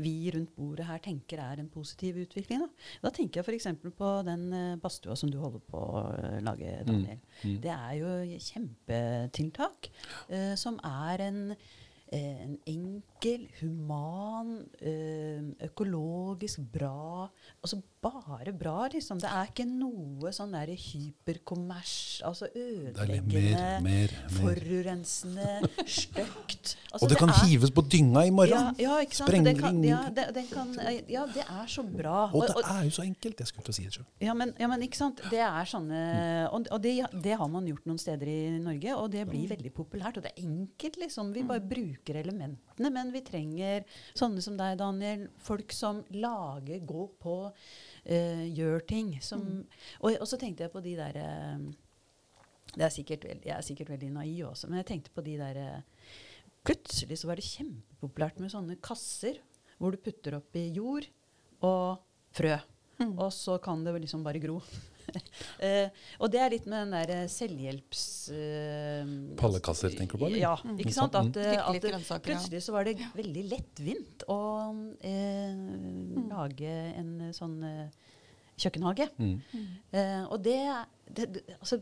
vi rundt bordet her tenker er en positiv utvikling. Da, da tenker jeg f.eks. på den eh, badstua som du holder på å eh, lage, Daniel. mm. Det er jo kjempetiltak eh, som er en eh, en enkel, human, økologisk bra. Altså bare bra, liksom. Det er ikke noe sånn der hyperkommers, altså Det ødeleggende, mer, mer, mer. forurensende, stygt. *laughs* Altså, Og det kan er- hives på dynga i morgen! Ja, ja, ikke sant? Det kan, ja, det, den kan, ja, det er så bra. Og det er jo så enkelt! Jeg skulle til å si det sjøl. Ja men, ja, men ikke sant? Det er sånne Og, og det, det har man gjort noen steder i Norge, og det blir veldig populært. Og det er enkelt, liksom. Vi bare bruker elementene. Men vi trenger sånne som deg, Daniel. Folk som lager, går på, eh, gjør ting. Som, og, og så tenkte jeg på de der uh, er sikkert veld, Jeg er sikkert veldig naiv også, men jeg tenkte på de der uh, Plutselig så var det kjempepopulært med sånne kasser hvor du putter oppi jord og frø. Og så kan det liksom bare gro. *laughs* Eh, og det er litt med den der eh, selvhjelps... eh, Pallekasser, tenker du på? eller? Ja, ikke sant? At, eh, at ja. plutselig så var det veldig lettvint å eh, lage en sånn kjøkkenhage. Mm. Eh, og det, det, det altså,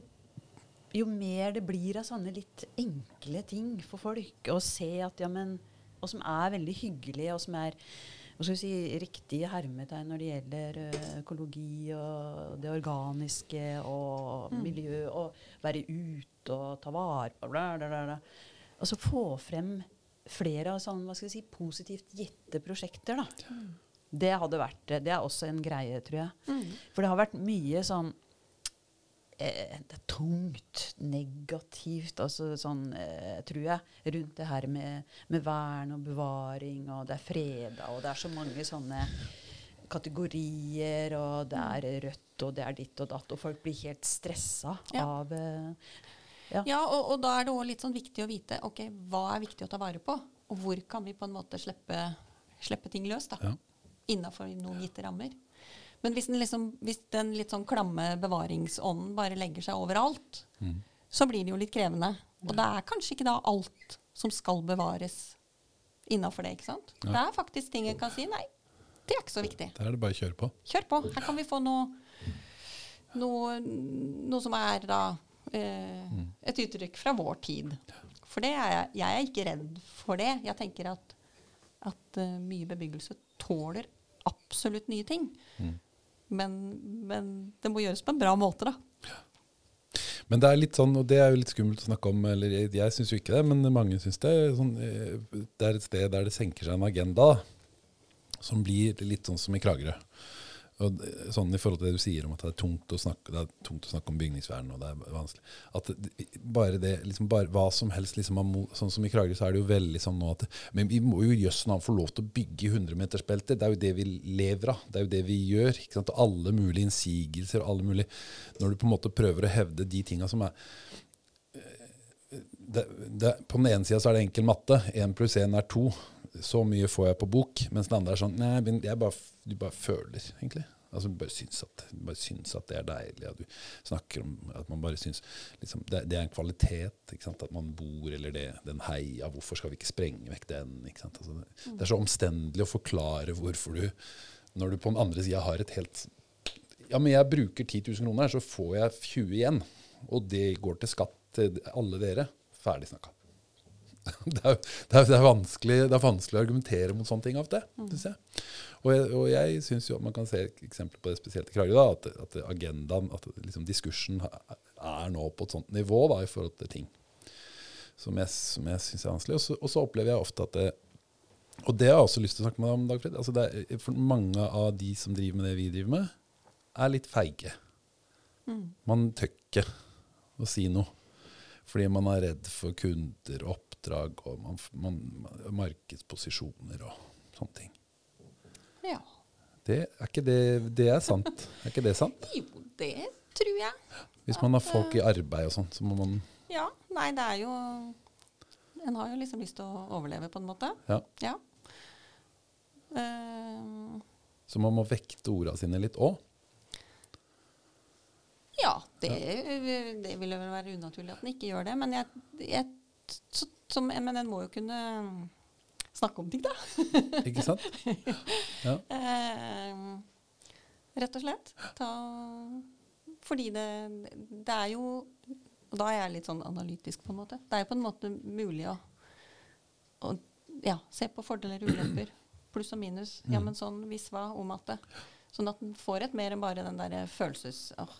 Jo mer det blir av sånne litt enkle ting for folk, å se at ja, men Og som er veldig hyggelige, og som er hva skal vi si, riktige hermetegn når det gjelder økologi og det organiske og miljø, og være ute og ta vare på bla, bla, bla. Altså få frem flere av sånne, hva skal vi si, positivt gitte prosjekter. da. Det hadde vært, det er også en greie, tror jeg. For det har vært mye sånn eh, Det er tungt, negativt, altså sånn, eh, tror jeg, rundt det her med, med vern og bevaring, og det er freda, og det er så mange sånne kategorier, og det er rødt, og det er ditt og datt, og folk blir helt stressa Ja. av eh, ja. Ja, og, og da er det òg litt sånn viktig å vite ok, hva er viktig å ta vare på, og hvor kan vi på en måte slippe, slippe ting løs. da, Ja. Innafor noen gitte rammer. Men hvis den, liksom, hvis den litt sånn klamme bevaringsånden bare legger seg overalt, Mm. så blir det jo litt krevende. Og det er kanskje ikke da alt som skal bevares innafor det. ikke sant? Ja. Det er faktisk ting en kan si nei, det er ikke så viktig. Da er det bare å kjøre på. Kjør på. Her kan vi få noe, noe, noe som er da eh, et uttrykk fra vår tid. For det er jeg, jeg er ikke redd for det. Jeg tenker at, at uh, mye bebyggelse tåler absolutt nye ting. Men, men det må gjøres på en bra måte, da. Men det er litt sånn, og det er jo litt skummelt å snakke om, eller jeg, jeg syns jo ikke det, men mange syns det. Sånn, eh, det er et sted der det senker seg en agenda som blir litt sånn som i Kragerø. Og sånn I forhold til det du sier om at det er tungt å snakke, det er tungt å snakke om bygningsvern. og det er vanskelig. At bare det, liksom bare hva som helst liksom, Sånn som i Kragerø så er det jo veldig sånn nå at Men vi må jo jøss navn få lov til å bygge 100-metersbelter. Det er jo det vi lever av. Det er jo det vi gjør. ikke sant? Og alle mulige innsigelser og alle mulige Når du på en måte prøver å hevde de tinga som er det, det, På den ene sida så er det enkel matte. Én pluss én er to. Så mye får jeg på bok. Mens den andre er sånn Nei, men bare, du bare føler, egentlig. Altså, du bare syns at, du bare syns at det er deilig. At du snakker om at man bare syns liksom, det, det er en kvalitet. At man bor, eller det, den heia. Hvorfor skal vi ikke sprenge vekk den? Altså, det, det er så omstendelig å forklare hvorfor du Når du på den andre sida har et helt Ja, men jeg bruker 10 000 kroner, så får jeg 20 igjen. Og det går til skatt til alle dere. Ferdig snakka. *laughs* Det er, det, er, det, vanskelig, det er vanskelig å argumentere mot sånne ting av og til, syns jeg. Og jeg, og jeg syns jo at man kan se eksempler på det spesielt i Kragerø, at, at agendaen, at liksom diskursen er nå på et sånt nivå da, i forhold til ting som jeg, som jeg syns er vanskelig. Og så, og så opplever jeg ofte at det, Og det har jeg også lyst til å snakke med deg om, Dagfrid. Altså det er, for mange av de som driver med det vi driver med, er litt feige. Man tør ikke å si noe. Fordi man er redd for kunder og oppdrag og man, man, markedsposisjoner og sånne ting. Ja. Det er ikke det, det er sant. Er ikke det sant? *laughs* Jo, det tror jeg. Hvis man har folk i arbeid og sånn, så må man Ja. Nei, det er jo En har jo liksom lyst til å overleve, på en måte. Ja. Ja. Uh, Så man må vekte orda sine litt òg. Ja, det, det vil vel være unaturlig at den ikke gjør det. Men, jeg, jeg, så, som, men den må jo kunne snakke om ting, da. *laughs* Ikke sant? Ja. Eh, rett og slett. Ta, fordi det, det er jo Og da er jeg litt sånn analytisk, på en måte. Det er jo på en måte mulig å, å ja, se på fordeler og ulemper Pluss og minus. Ja, Mm. men sånn hvis hva om at det. Sånn at den får et mer enn bare den derre følelses... Åh,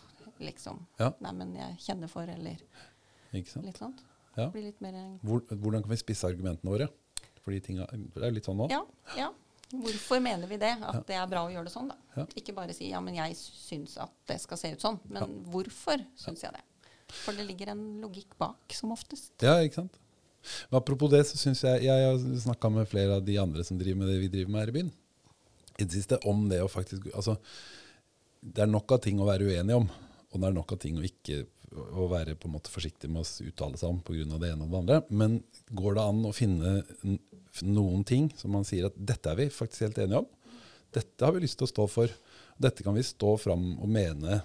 liksom. Ja. Nei, men jeg kjenner for, eller Ikke sant? litt sånt. Ja. Blir litt mer Hvor, hvordan kan vi spisse argumentene våre? Fordi tinga, det er litt sånn nå. Ja, ja. Hvorfor mener vi det? At det er bra å gjøre det sånn, da. Ikke bare si ja, men jeg syns at det skal se ut sånn. Men hvorfor syns jeg det? For det ligger en logikk bak, som oftest. Ja, ikke sant? Men apropos det, så syns jeg Jeg har snakka med flere av de andre som driver med det vi driver med her i byen. I det siste om det å faktisk Altså, det er nok av ting å være uenig om. Og det er nok av ting å ikke å være på en måte forsiktig med å uttale seg om pga. det ene og det andre. Men går det an å finne noen ting som man sier at dette er vi faktisk helt enige om? Dette har vi lyst til å stå for. Dette kan vi stå fram og mene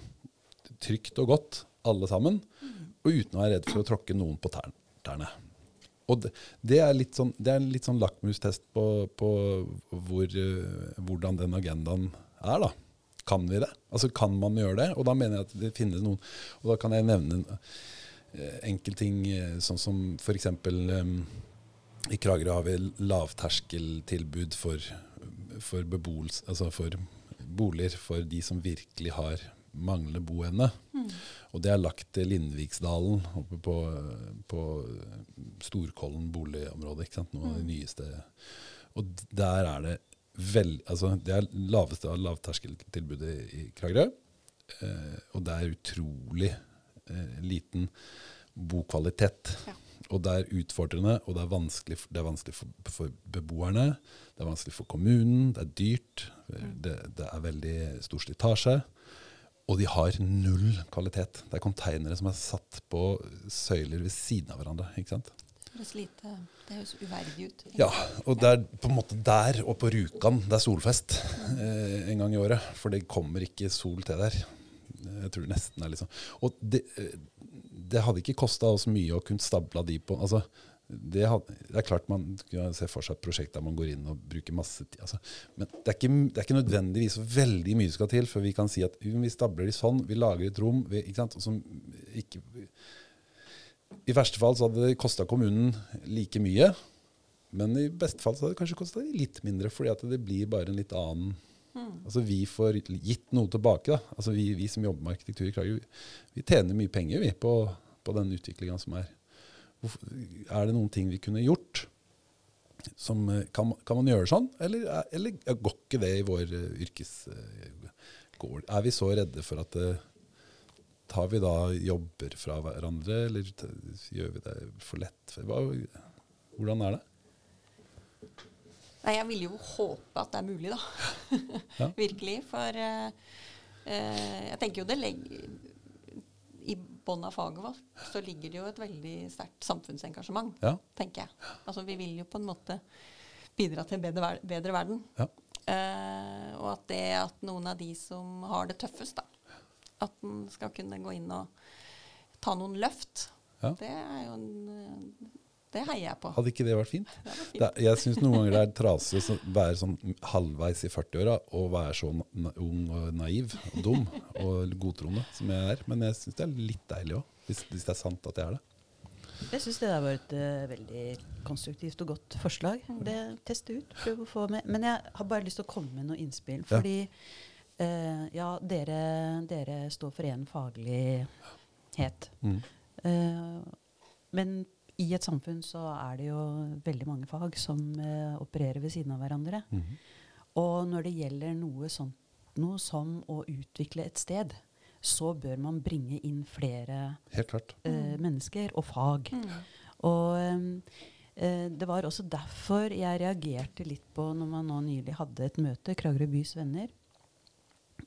trygt og godt, alle sammen. Og uten å være redd for å tråkke noen på tær- tærne. Og det, det, er litt sånn, det er en litt sånn lakmustest på, på hvor, eh, hvordan den agendaen er, da. Kan vi det? Altså Kan man gjøre det? Og da mener jeg at det finnes noen Og da kan jeg nevne en enkel enkeltting eh, sånn som f.eks. Um, I Kragerø har vi lavterskeltilbud for, for beboels, altså for boliger for de som virkelig har manglende boevne. Og det er lagt til Lindviksdalen oppe på, på Storkollen boligområde. ikke sant? Noe av det nyeste. Og der er det vel, altså det er laveste av lavterskeltilbudet i Kragerø. Eh, og det er utrolig eh, liten bokvalitet. Ja. Og det er utfordrende, og det er vanskelig, det er vanskelig for, for beboerne. Det er vanskelig for kommunen, det er dyrt, det, det er veldig stor slitasje. Og de har null kvalitet. Det er konteinere som er satt på søyler ved siden av hverandre. ikke sant? Det høres lite Det høres uverdig ut. Ja, og det er på en måte der og på Rjukan det er solfest eh, en gang i året. For det kommer ikke sol til der. Jeg tror det nesten er liksom Og det, eh, det hadde ikke kosta oss mye å kunne stabla de på altså, det, hadde, det er klart man kan se for seg et prosjekt der man går inn og bruker masse tid. Altså, men det er, ikke, det er ikke nødvendigvis veldig mye skal til før vi kan si at vi stabler de sånn, vi lager et rom vi, ikke sant? Og som ikke, I verste fall så hadde det kosta kommunen like mye. Men i beste fall så hadde det kanskje kosta litt mindre, fordi at det blir bare en litt annen Altså Vi får gitt noe tilbake. da. Altså Vi, vi som jobber med arkitektur i Kragerø, vi, tjener mye penger vi på, på den utviklinga som er. Er det noen ting vi kunne gjort? Som, eh, kan, kan man gjøre sånn, eller, er- eller går ikke det i vår uh, yrkes... eh, går, er vi så redde for at eh, Tar vi da jobber fra hverandre, eller gjør vi det for lett? Hvordan er det? Nei, jeg vil jo håpe at det er mulig, da. *laughs* Ja. Virkelig. For eh, jeg tenker jo det legger I bånn av faget vårt så ligger det jo et veldig sterkt samfunnsengasjement, Ja. tenker jeg. Altså vi vil jo på en måte bidra til en bedre, bedre verden. Ja. Uh, og at det at noen av de som har det tøffest, da, at en skal kunne gå inn og ta noen løft, Ja. det er jo en eh, Det heier jeg på. Hadde ikke det vært fint? Det fint. Det, jeg syns noen ganger det er trasig å være sånn halvveis i 40-åra og være så ung og naiv og dum og godtroende som jeg er. Men jeg syns det er litt deilig òg, hvis, hvis det er sant at jeg er det. Jeg syns det der var et uh, veldig konstruktivt og godt forslag. Det Teste ut, prøv å få med. Men jeg har bare lyst til å komme med noe innspill. Ja. Eh, ja, dere, dere står for én faglighet. Mm. Eh, men i et samfunn så er det jo veldig mange fag som eh, opererer ved siden av hverandre. Mm. Og når det gjelder noe, sånt, noe som å utvikle et sted, så bør man bringe inn flere Helt klart. eh, mennesker og fag. Mm. Og eh, det var også derfor jeg reagerte litt på når man nå nylig hadde et møte, Kragerø bys venner,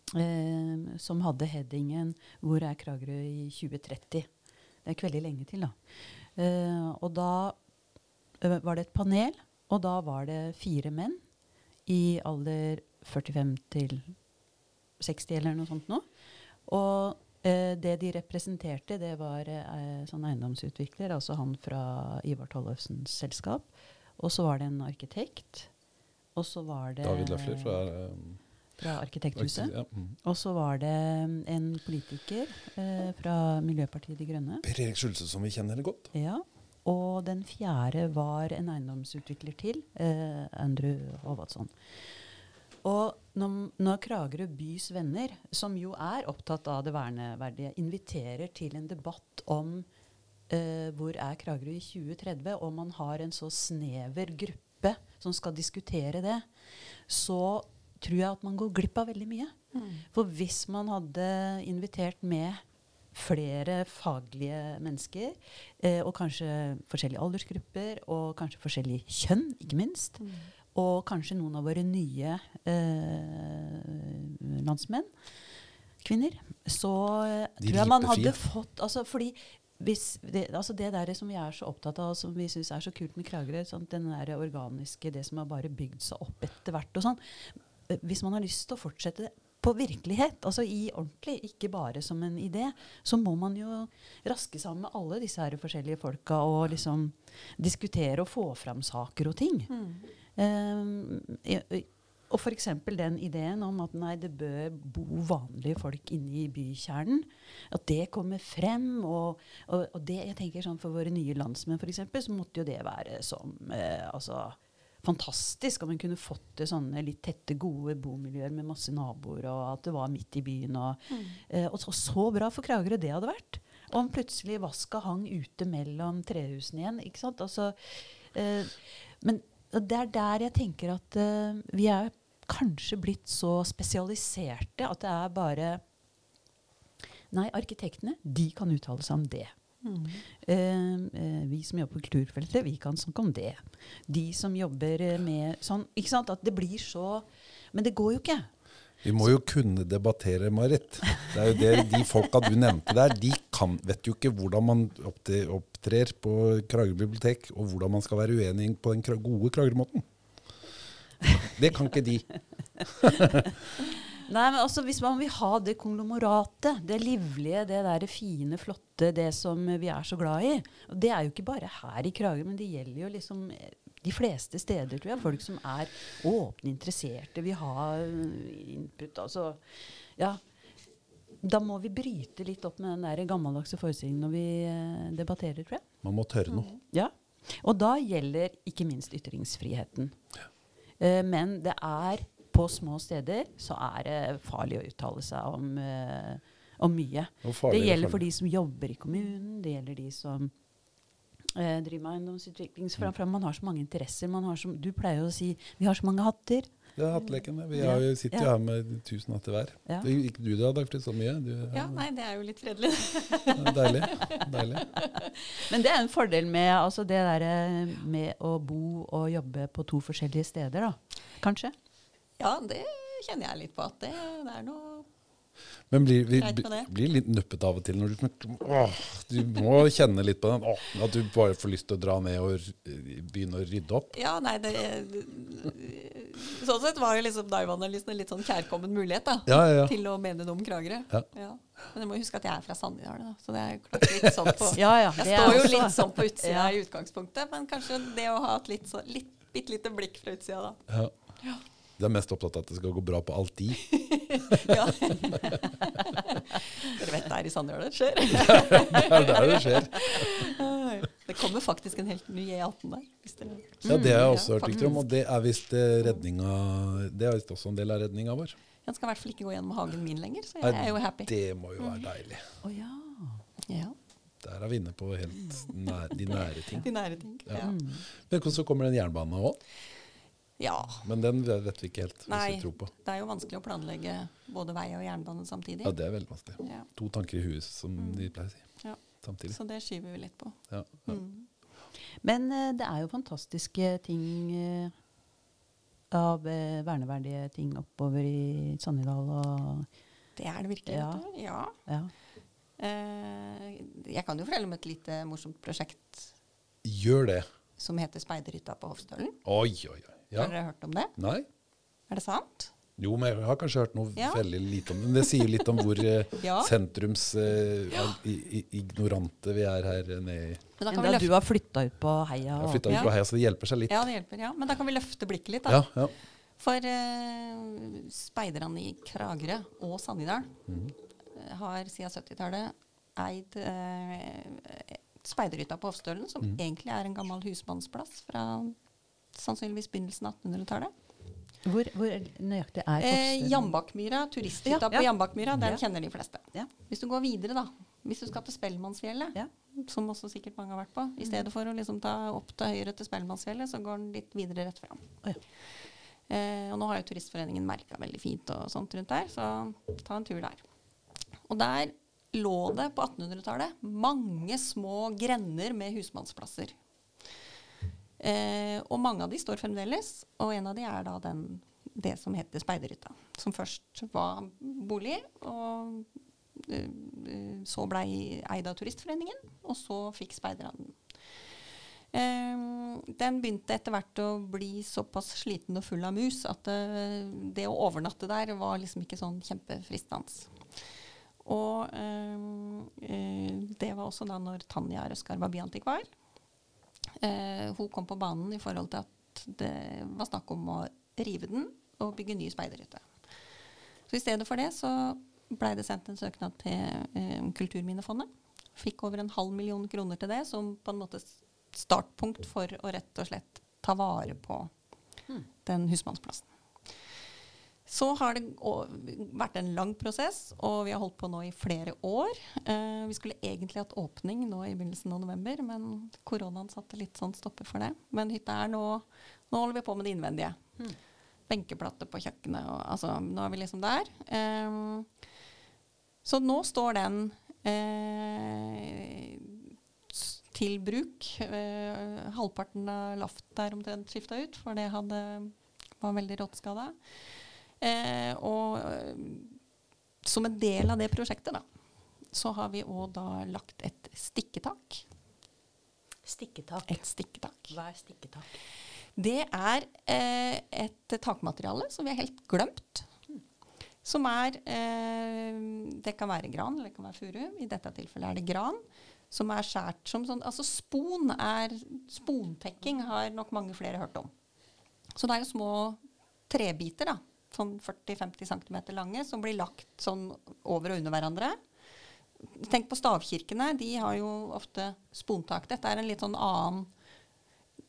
som hadde headingen 'Hvor er Kragerø i 2030?' Det er ikke veldig lenge til, da. Eh, og da eh, var det et panel, og da var det fire menn i alder 45 til 60 eller noe sånt nå. Og eh, det de representerte, det var eh, sånn eiendomsutvikler, altså han fra Ivar Tollefsens selskap. Og så var det en arkitekt. Og så var det David Løfler fra um, fra Arkitekthuset. Ja. Mm. Og så var det mm, en politiker eh, fra Miljøpartiet De Grønne. Per Erik Skjulse, som vi kjenner godt. Ja. og den fjerde var en eiendomsutvikler til, eh, Andrew Håvadsson. Og når, når Kragerø bys venner, som jo er opptatt av det verneverdige, inviterer til en debatt om eh, hvor er Kragerø i 2030, og man har en så snever gruppe som skal diskutere det, så tror jeg at man går glipp av veldig mye. For hvis man hadde invitert med flere faglige mennesker, eh, og kanskje forskjellige aldersgrupper, og kanskje forskjellig kjønn, ikke minst, og kanskje noen av våre nye eh, landsmenn, kvinner, så eh, De tror jeg man hadde fått altså fordi hvis det, altså det der som vi er så opptatt av, som vi syns er så kult med Kragerø, sant, den der organiske, det som har bare bygd seg opp etter hvert og sånn Hvis man har lyst til å fortsette på virkelighet, altså i ordentlig, ikke bare som en idé, så må man jo raske sammen med alle disse her forskjellige folka og liksom diskutere og få fram saker og ting. Um, i- i- og f.eks. den ideen om at nei, det bør bo vanlige folk inne i bykjernen. At det kommer frem. Og, og, og det jeg tenker sånn for våre nye landsmenn eksempel, så måtte jo det være som eh, altså, fantastisk om en kunne fått til sånne litt tette, gode bomiljøer med masse naboer, og at det var midt i byen. Og, eh, og så, så bra for Kragerø det hadde vært. Om plutselig vaska hang ute mellom trehusene igjen. ikke sant? Altså, eh, men det er der jeg tenker at eh, vi er kanskje blitt så spesialiserte at det er bare Nei, arkitektene de kan uttale seg om det. Eh, eh, vi som jobber på kulturfeltet, vi kan snakke om det. De som jobber eh, med sånn Ikke sant? At det blir så Men det går jo ikke. Vi må jo kunne debattere, Marit. Det er jo det, De folka du nevnte der, de kan, vet jo ikke hvordan man opptrer på Kragerø bibliotek, og hvordan man skal være uenig på den gode Kragerø-måten. Det kan ikke de. *laughs* Nei, men altså Hvis man vil ha det konglomeratet, det livlige, det der fine, flotte, det som vi er så glad i og Det er jo ikke bare her i Kragerø, men det gjelder jo liksom eh, de fleste steder, tror jeg. Folk som er åpne, interesserte, vil ha eh, input. Altså, ja. Da må vi bryte litt opp med den der gammeldagse forestillingen når vi eh, debatterer, tror jeg. Man må tørre noe. Ja. Og da gjelder ikke minst ytringsfriheten. Eh, men det er på små steder så er det farlig å uttale seg om, uh, om mye. Farlig det er gjelder for de som jobber i kommunen, det gjelder de som uh, driver med eiendomsutvikling. For man har så mange interesser. Man har så, du pleier jo å si vi har så mange hatter. Det er hattlekene. Vi har sitter jo Ja. her med tusen hatter hver. Ja. Det gjør Ikke du da, Dagfrid, så mye? Du, Ja, nei, det er jo litt fredelig. Deilig. deilig. *laughs* Men det er en fordel med altså det der, eh, med å bo og jobbe på to forskjellige steder, da. Kanskje? Ja, det kjenner jeg litt på. At det, det er noe Men blir, vi, blir litt nuppet av og til når du åh, Du må kjenne litt på den. Åh, at du bare får lyst til å dra ned og begynne å rydde opp. Ja, nei, det Sånn sett var jo liksom Dive-analysen en litt sånn kjærkommen mulighet da, Ja, ja, ja. til å mene noe om Kragerø. Ja. Men jeg må huske at jeg er fra Sandidal, da, så det er klart litt sånn på *laughs* Ja, ja. Jeg det står jo litt sånn på utsida Ja. i utgangspunktet, men kanskje det å ha et litt, så, litt bitte lite blikk fra utsida, da. Ja. Du er mest opptatt av at det skal gå bra på alt de. *laughs* Ja. Dere vet det er i Sandidal det skjer. *laughs* Det er der det skjer. Det kommer faktisk en helt ny E18 der. Dere Ja, Det har jeg også hørt rykter om, og det er visst eh, Det er visst også en del av redninga vår. Den skal i hvert fall ikke gå gjennom hagen min lenger, så jeg er jo happy. Det må jo være deilig. Å ja. Ja, Der er vi inne på helt nær, de nære ting. De nære ting. Ja. Ja. Men så kommer det en jernbane òg. Ja. Men den vet vi ikke helt hvis Nei, vi tror på. det er jo vanskelig å planlegge både vei og jernbane samtidig. Ja, det er veldig vanskelig. Ja. To tanker i huet, som de pleier å si. Ja. Samtidig. Så det skyver vi litt på. Ja, ja. Mm. Men eh, det er jo fantastiske ting eh, av eh, verneverdige ting oppover i Sannidal og Det er det virkelig. Ja. vet du. ja. ja. Eh, jeg kan jo fortelle om et lite morsomt prosjekt Gjør det. som heter Speiderhytta på Hofstølen. Oi, oi, oi. Ja. Har dere hørt om det? Nei? Er det sant? Jo, men jeg har kanskje hørt noe Ja. veldig lite om det. Men det sier litt om hvor eh, *laughs* Ja. sentrums eh, i, i, ignorante vi er her nede i Men da kan vi Enda du har flytta ut på heia. Jeg har ut Ja. på heia, så det hjelper seg litt. ja, det hjelper. ja. Men da kan vi løfte blikket litt. da. Ja, ja. For uh, speiderne i Kragerø og Sannidal mm. har siden 70-tallet eid uh, speiderhytta på Hofstølen, som egentlig er en gammel husmannsplass fra sannsynligvis begynnelsen av 1800-tallet. Hvor, hvor nøyaktig er Eh, Jambakmyra. Turisthytta Ja, på Jambakmyra. Den Ja. kjenner de fleste. Ja. Hvis du går videre, da. Hvis du skal til Spellemannsfjellet, Ja. som også sikkert mange har vært på, i stedet for å liksom ta opp til høyre til Spellemannsfjellet, så går den litt videre rett fram. Oh, ja. Eh, og nå har jo Turistforeningen merka veldig fint og sånt rundt der, så ta en tur der. Og der lå det på 1800-tallet mange små grender med husmannsplasser. Eh, og mange av de står fremdeles, og en av de er da den, det som heter Speiderhytta. Som først var bolig, og eh, eh, så blei eid av Turistforeningen, og så fikk speiderne den. Eh, den begynte etter hvert å bli såpass sliten og full av mus at eh, det å overnatte der var liksom ikke sånn kjempefristende. Og eh, det var også da når Tanja Røskar var byantikvar. Eh, hun kom på banen i forhold til at det var snakk om å rive den og bygge ny speiderhytte. Så i stedet for det så blei det sendt en søknad til eh, Kulturminnefondet. Fikk over en halv million kroner til det, som på en måte startpunkt for å rett og slett ta vare på den husmannsplassen. Så har det vært en lang prosess, og vi har holdt på nå i flere år. Eh, vi skulle egentlig hatt åpning nå i begynnelsen av november, men koronaen satte litt sånn stopper for det. Men hytta er nå Nå holder vi på med det innvendige. Benkeplatte på kjøkkenet og altså Nå er vi liksom der. Eh, så nå står den eh, til bruk. Halvparten av laftet er omtrent skifta ut, for det hadde, var veldig råttskada. Eh, og eh, som en del av det prosjektet, da, så har vi òg da lagt et stikketak. Stikketak. Et stikketak. Hva er stikketak? Det er eh, et takmateriale som vi har helt glemt. Som er eh, Det kan være gran eller det kan være furu. I dette tilfellet er det gran. Som er skåret som sånn Altså spon er Spontekking har nok mange flere hørt om. Så det er jo små trebiter, da. Sånn 40-50 cm lange, som blir lagt sånn over og under hverandre. Tenk på stavkirkene. De har jo ofte spontak. Dette er en litt sånn annen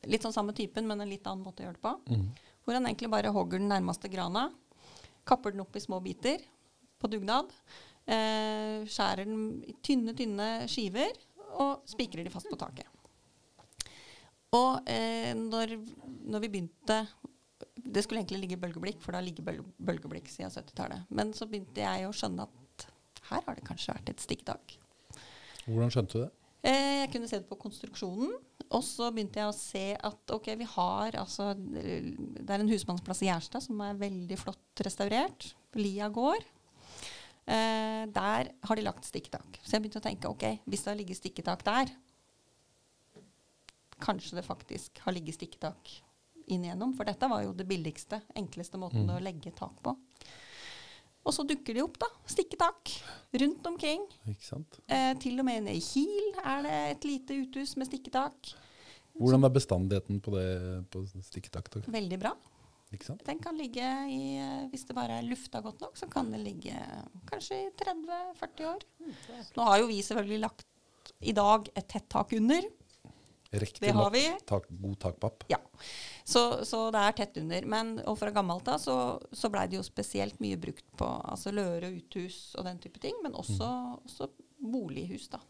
Litt sånn samme typen, men en litt annen måte å gjøre det på. Hvor han egentlig bare hogger den nærmeste grana, kapper den opp i små biter på dugnad, eh, skjærer den i tynne, tynne skiver og spikrer de fast på taket. Og eh, når, når vi begynte Det skulle egentlig ligge bølgeblikk, for det har ligget bøl bølgeblikk siden 70-tallet. Men så begynte jeg å skjønne at her har det kanskje vært et stikktak. Hvordan skjønte du det? Eh, jeg kunne se det på konstruksjonen. Og så begynte jeg å se at ok, vi har altså Det er en husmannsplass i Gjerstad som er veldig flott restaurert. Lia gård. Eh, der har de lagt stikketak. Så jeg begynte å tenke ok, hvis det har ligget stikketak der, kanskje det faktisk har ligget stikketak inn igjennom. For dette var jo det billigste, enkleste måten å legge tak på. Og så dukker de opp, da. Stikketak rundt omkring. Ikke sant? Eh, til og med nede i Kiel er det et lite uthus med stikketak. Hvordan er bestandigheten på det på stikketak? da? Veldig bra. Ikke sant? Den kan ligge i eh, Hvis det bare er lufta godt nok, så kan det ligge kanskje i 30-40 år. Nå har jo vi selvfølgelig lagt i dag et tett tak under. Riktig Det har nok vi. Tak, god takpapp. Ja. Så, så det er tett under. Men og fra gammelt av så, så blei det jo spesielt mye brukt på altså Løre uthus og den type ting, men også, også bolighus, da.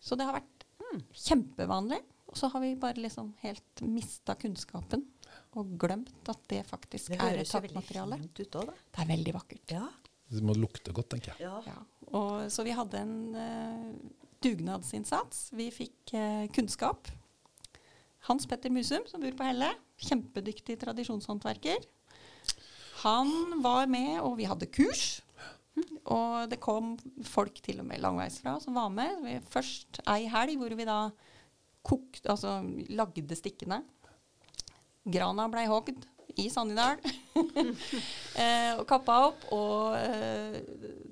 Så det har vært mm, kjempevanlig. Og så har vi bare liksom helt mista kunnskapen og glemt at det faktisk Det er et høres jo veldig takmateriale. fint ut òg, da. Det er veldig vakkert. Ja. Det må lukte godt, tenker jeg. ja. Ja. Og, så vi hadde en eh, dugnadsinnsats. Vi fikk eh, kunnskap. Hans Petter Musum, som bor på Helle, kjempedyktig tradisjonshåndverker. Han var med, og vi hadde kurs. Og det kom folk til og med langveisfra som var med. Vi, først ei helg hvor vi da kokt, altså lagde stikkene. Grana blei hogd i Sannidal. *laughs* eh, og kappa opp. Og eh,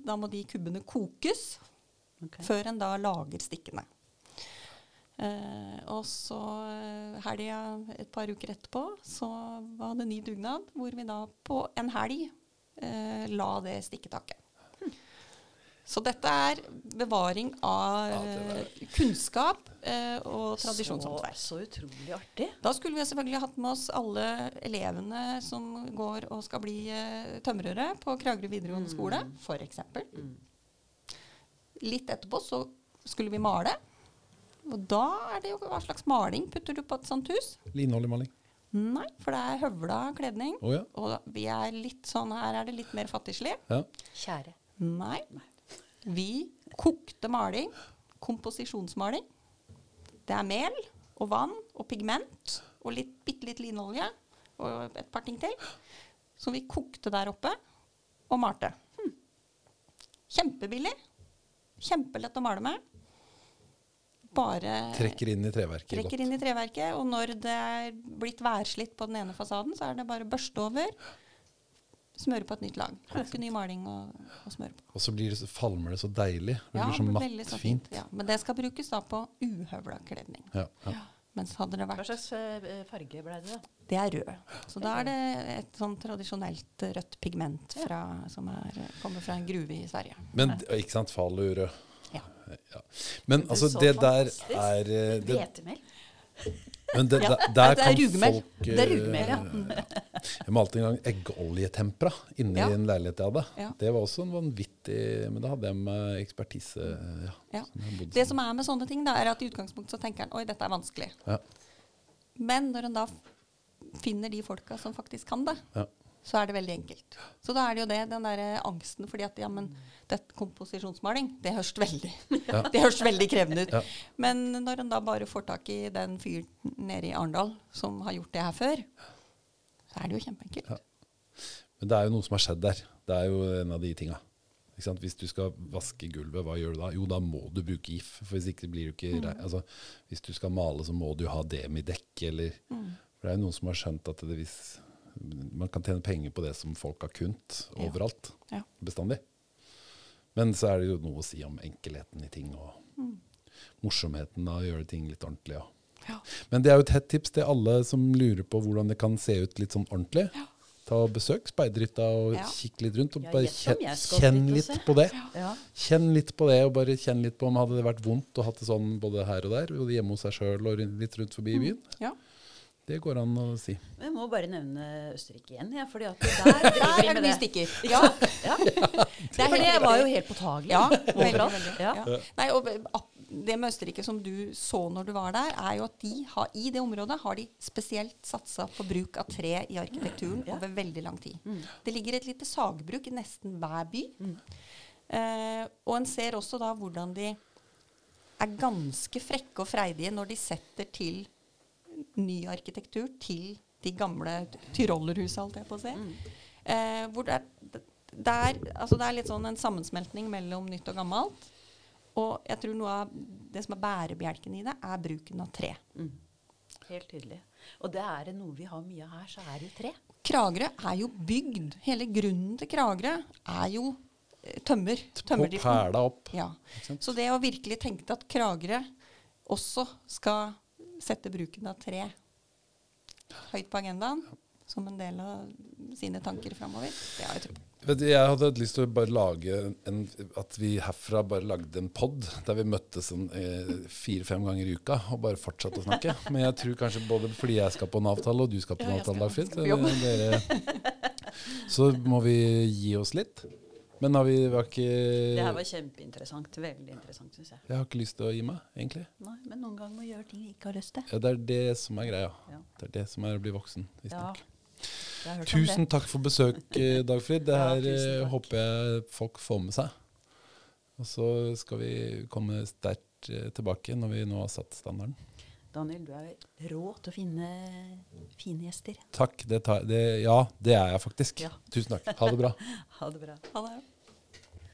da må de kubbene kokes Ok. før en da lager stikkene. Eh, og så eh, helga et par uker etterpå så var det ny dugnad, hvor vi da på en helg eh, la det stikketaket. Så dette er bevaring av Ja, eh, kunnskap eh, og tradisjonshåndverk. Så, så utrolig artig. Da skulle vi selvfølgelig hatt med oss alle elevene som går og skal bli eh, tømrere på Kragerø videregående skole, f.eks. Litt etterpå så skulle vi male. Og da er det jo hva slags maling putter du på et sånt hus? Linoljeemaling. Nei, for det er høvla kledning. Oh, ja. Og vi er litt sånn her er det litt mer fattigslig. ja. Kjære. Nei. Vi kokte maling. Komposisjonsmaling. Det er mel og vann og pigment og litt, bitte litt linolje og et par ting til. Som vi kokte der oppe og malte. Hm. Kjempebillig. Kjempelett å male med. Bare Trekker inn i treverket trekker godt. inn i treverket. Og når det er blitt værslitt på den ene fasaden, så er det bare å børste over. Smøre på et nytt lag. Koke ny maling og, og smøre på. Og så blir det, så falmer det så deilig. Det Ja, blir så mattfint matt fint. Ja, men det skal brukes da på uhøvla kledning. Ja, ja. Mens hadde det vært Hva slags eh, farge ble det, da? Det er rød. Så da er det et sånn tradisjonelt rødt pigment fra, som er, kommer fra en gruve i Sverige. Men ikke sant, falurød. Ja. Ja. Men altså, så det der er eh, det, Hvetemel? Men det, Ja, der, der det er kan rugmel. folk Det er eh, rugmel, ja. ja. Jeg malte en gang eggoljetempera inni Ja. en leilighet jeg hadde. Det var også en vanvittig Men da hadde jeg med ekspertise. Ja, Ja. som Det som er med sånne ting, da, er at i utgangspunktet så tenker en oi, dette er vanskelig. Ja. Men når en da finner de folka som faktisk kan det, Ja. Så er det veldig enkelt. Så da er det jo det, den der angsten fordi at ja, men dette komposisjonsmaling, det høres veldig, *laughs* Ja. det høres veldig krevende ut. Ja. Men når en da bare får tak i den fyren nede i Arendal som har gjort det her før, så er det jo kjempeenkelt. Ja. Men det er jo noe som har skjedd der. Det er jo en av de tinga. Hvis du skal vaske gulvet, hva gjør du da? Jo, da må du bruke GIF. For hvis ikke blir du ikke mm. altså, Hvis du skal male, så må du ha demidekk, eller For det er jo noen som har skjønt at det hvis man kan tjene penger på det som folk har kunnet overalt. Ja. Bestandig. Men så er det jo noe å si om enkelheten i ting, og morsomheten av å gjøre ting litt ordentlig. Ja. Ja. Men det er jo et hett tips til alle som lurer på hvordan det kan se ut litt sånn ordentlig. Ta og Besøk speiderhytta og Ja. kikk litt rundt. Og bare kjenn, kjenn litt på det. Ja. Kjenn litt på det, og bare kjenn litt på om hadde det vært vondt å ha det sånn både her og der, både hjemme hos seg sjøl og litt rundt forbi i byen. Ja. Det går an å si. Men jeg må bare nevne Østerrike igjen, ja, fordi at der Der *laughs* er det mye stikker. *laughs* Ja, ja. *laughs* Det For det var jo helt påtagelig. Ja, veldig, veldig. Ja. Ja. Nei, og det med Østerrike som du så når du var der, er jo at de har, i det området har de spesielt satsa på bruk av tre i arkitekturen over veldig lang tid. Det ligger et lite sagbruk i nesten hver by. Eh, og en ser også da hvordan de er ganske frekke og freidige når de setter til ny arkitektur til de gamle tyrollerhusa, holdt jeg på å si. Eh, hvor det er, det, er, altså det er litt sånn en sammensmeltning mellom nytt og gammelt. Og jeg tror noe av det som er bærebjelken i det, er bruken av tre. Mm. Helt tydelig. Og det er det noe vi har mye av her, så er det tre. Kragerø er jo bygd. Hele grunnen til Kragerø er jo eh, tømmer. På Tømmerdriften. pæla opp. Ja. Så det å virkelig tenke at Kragerø også skal sette bruken av tre høyt på agendaen som en del av sine tanker framover, det har jeg tro på. Jeg hadde lyst til å bare lage en, at vi herfra bare lagde en pod der vi møttes sånn, eh, fire-fem ganger i uka og bare fortsatte å snakke. *laughs* Men jeg tror kanskje både fordi jeg skal på en avtale, og du skal på en ja, avtale, Dagfrid, eh, *laughs* så må vi gi oss litt. Men har vi, har ikke Det her var kjempeinteressant. Veldig interessant, syns jeg. Jeg har ikke lyst til å gi meg, egentlig. Nei, men noen ganger må vi gjøre ting vi ikke har lyst til. Ja, det er det som er greia. Ja. Det er det som er å bli voksen. Ja, visstnok. om Tusen takk for besøk, *laughs* eh, Dagfrid. Det her tusen eh, håper jeg folk får med seg. Og så skal vi komme sterkt eh, tilbake når vi nå har satt standarden. Daniel, du er rå til å finne fine gjester. Takk. Det tar, det, ja, det er jeg faktisk. Ja. Tusen takk. Ha det bra. *laughs* Ha det bra. Ha det.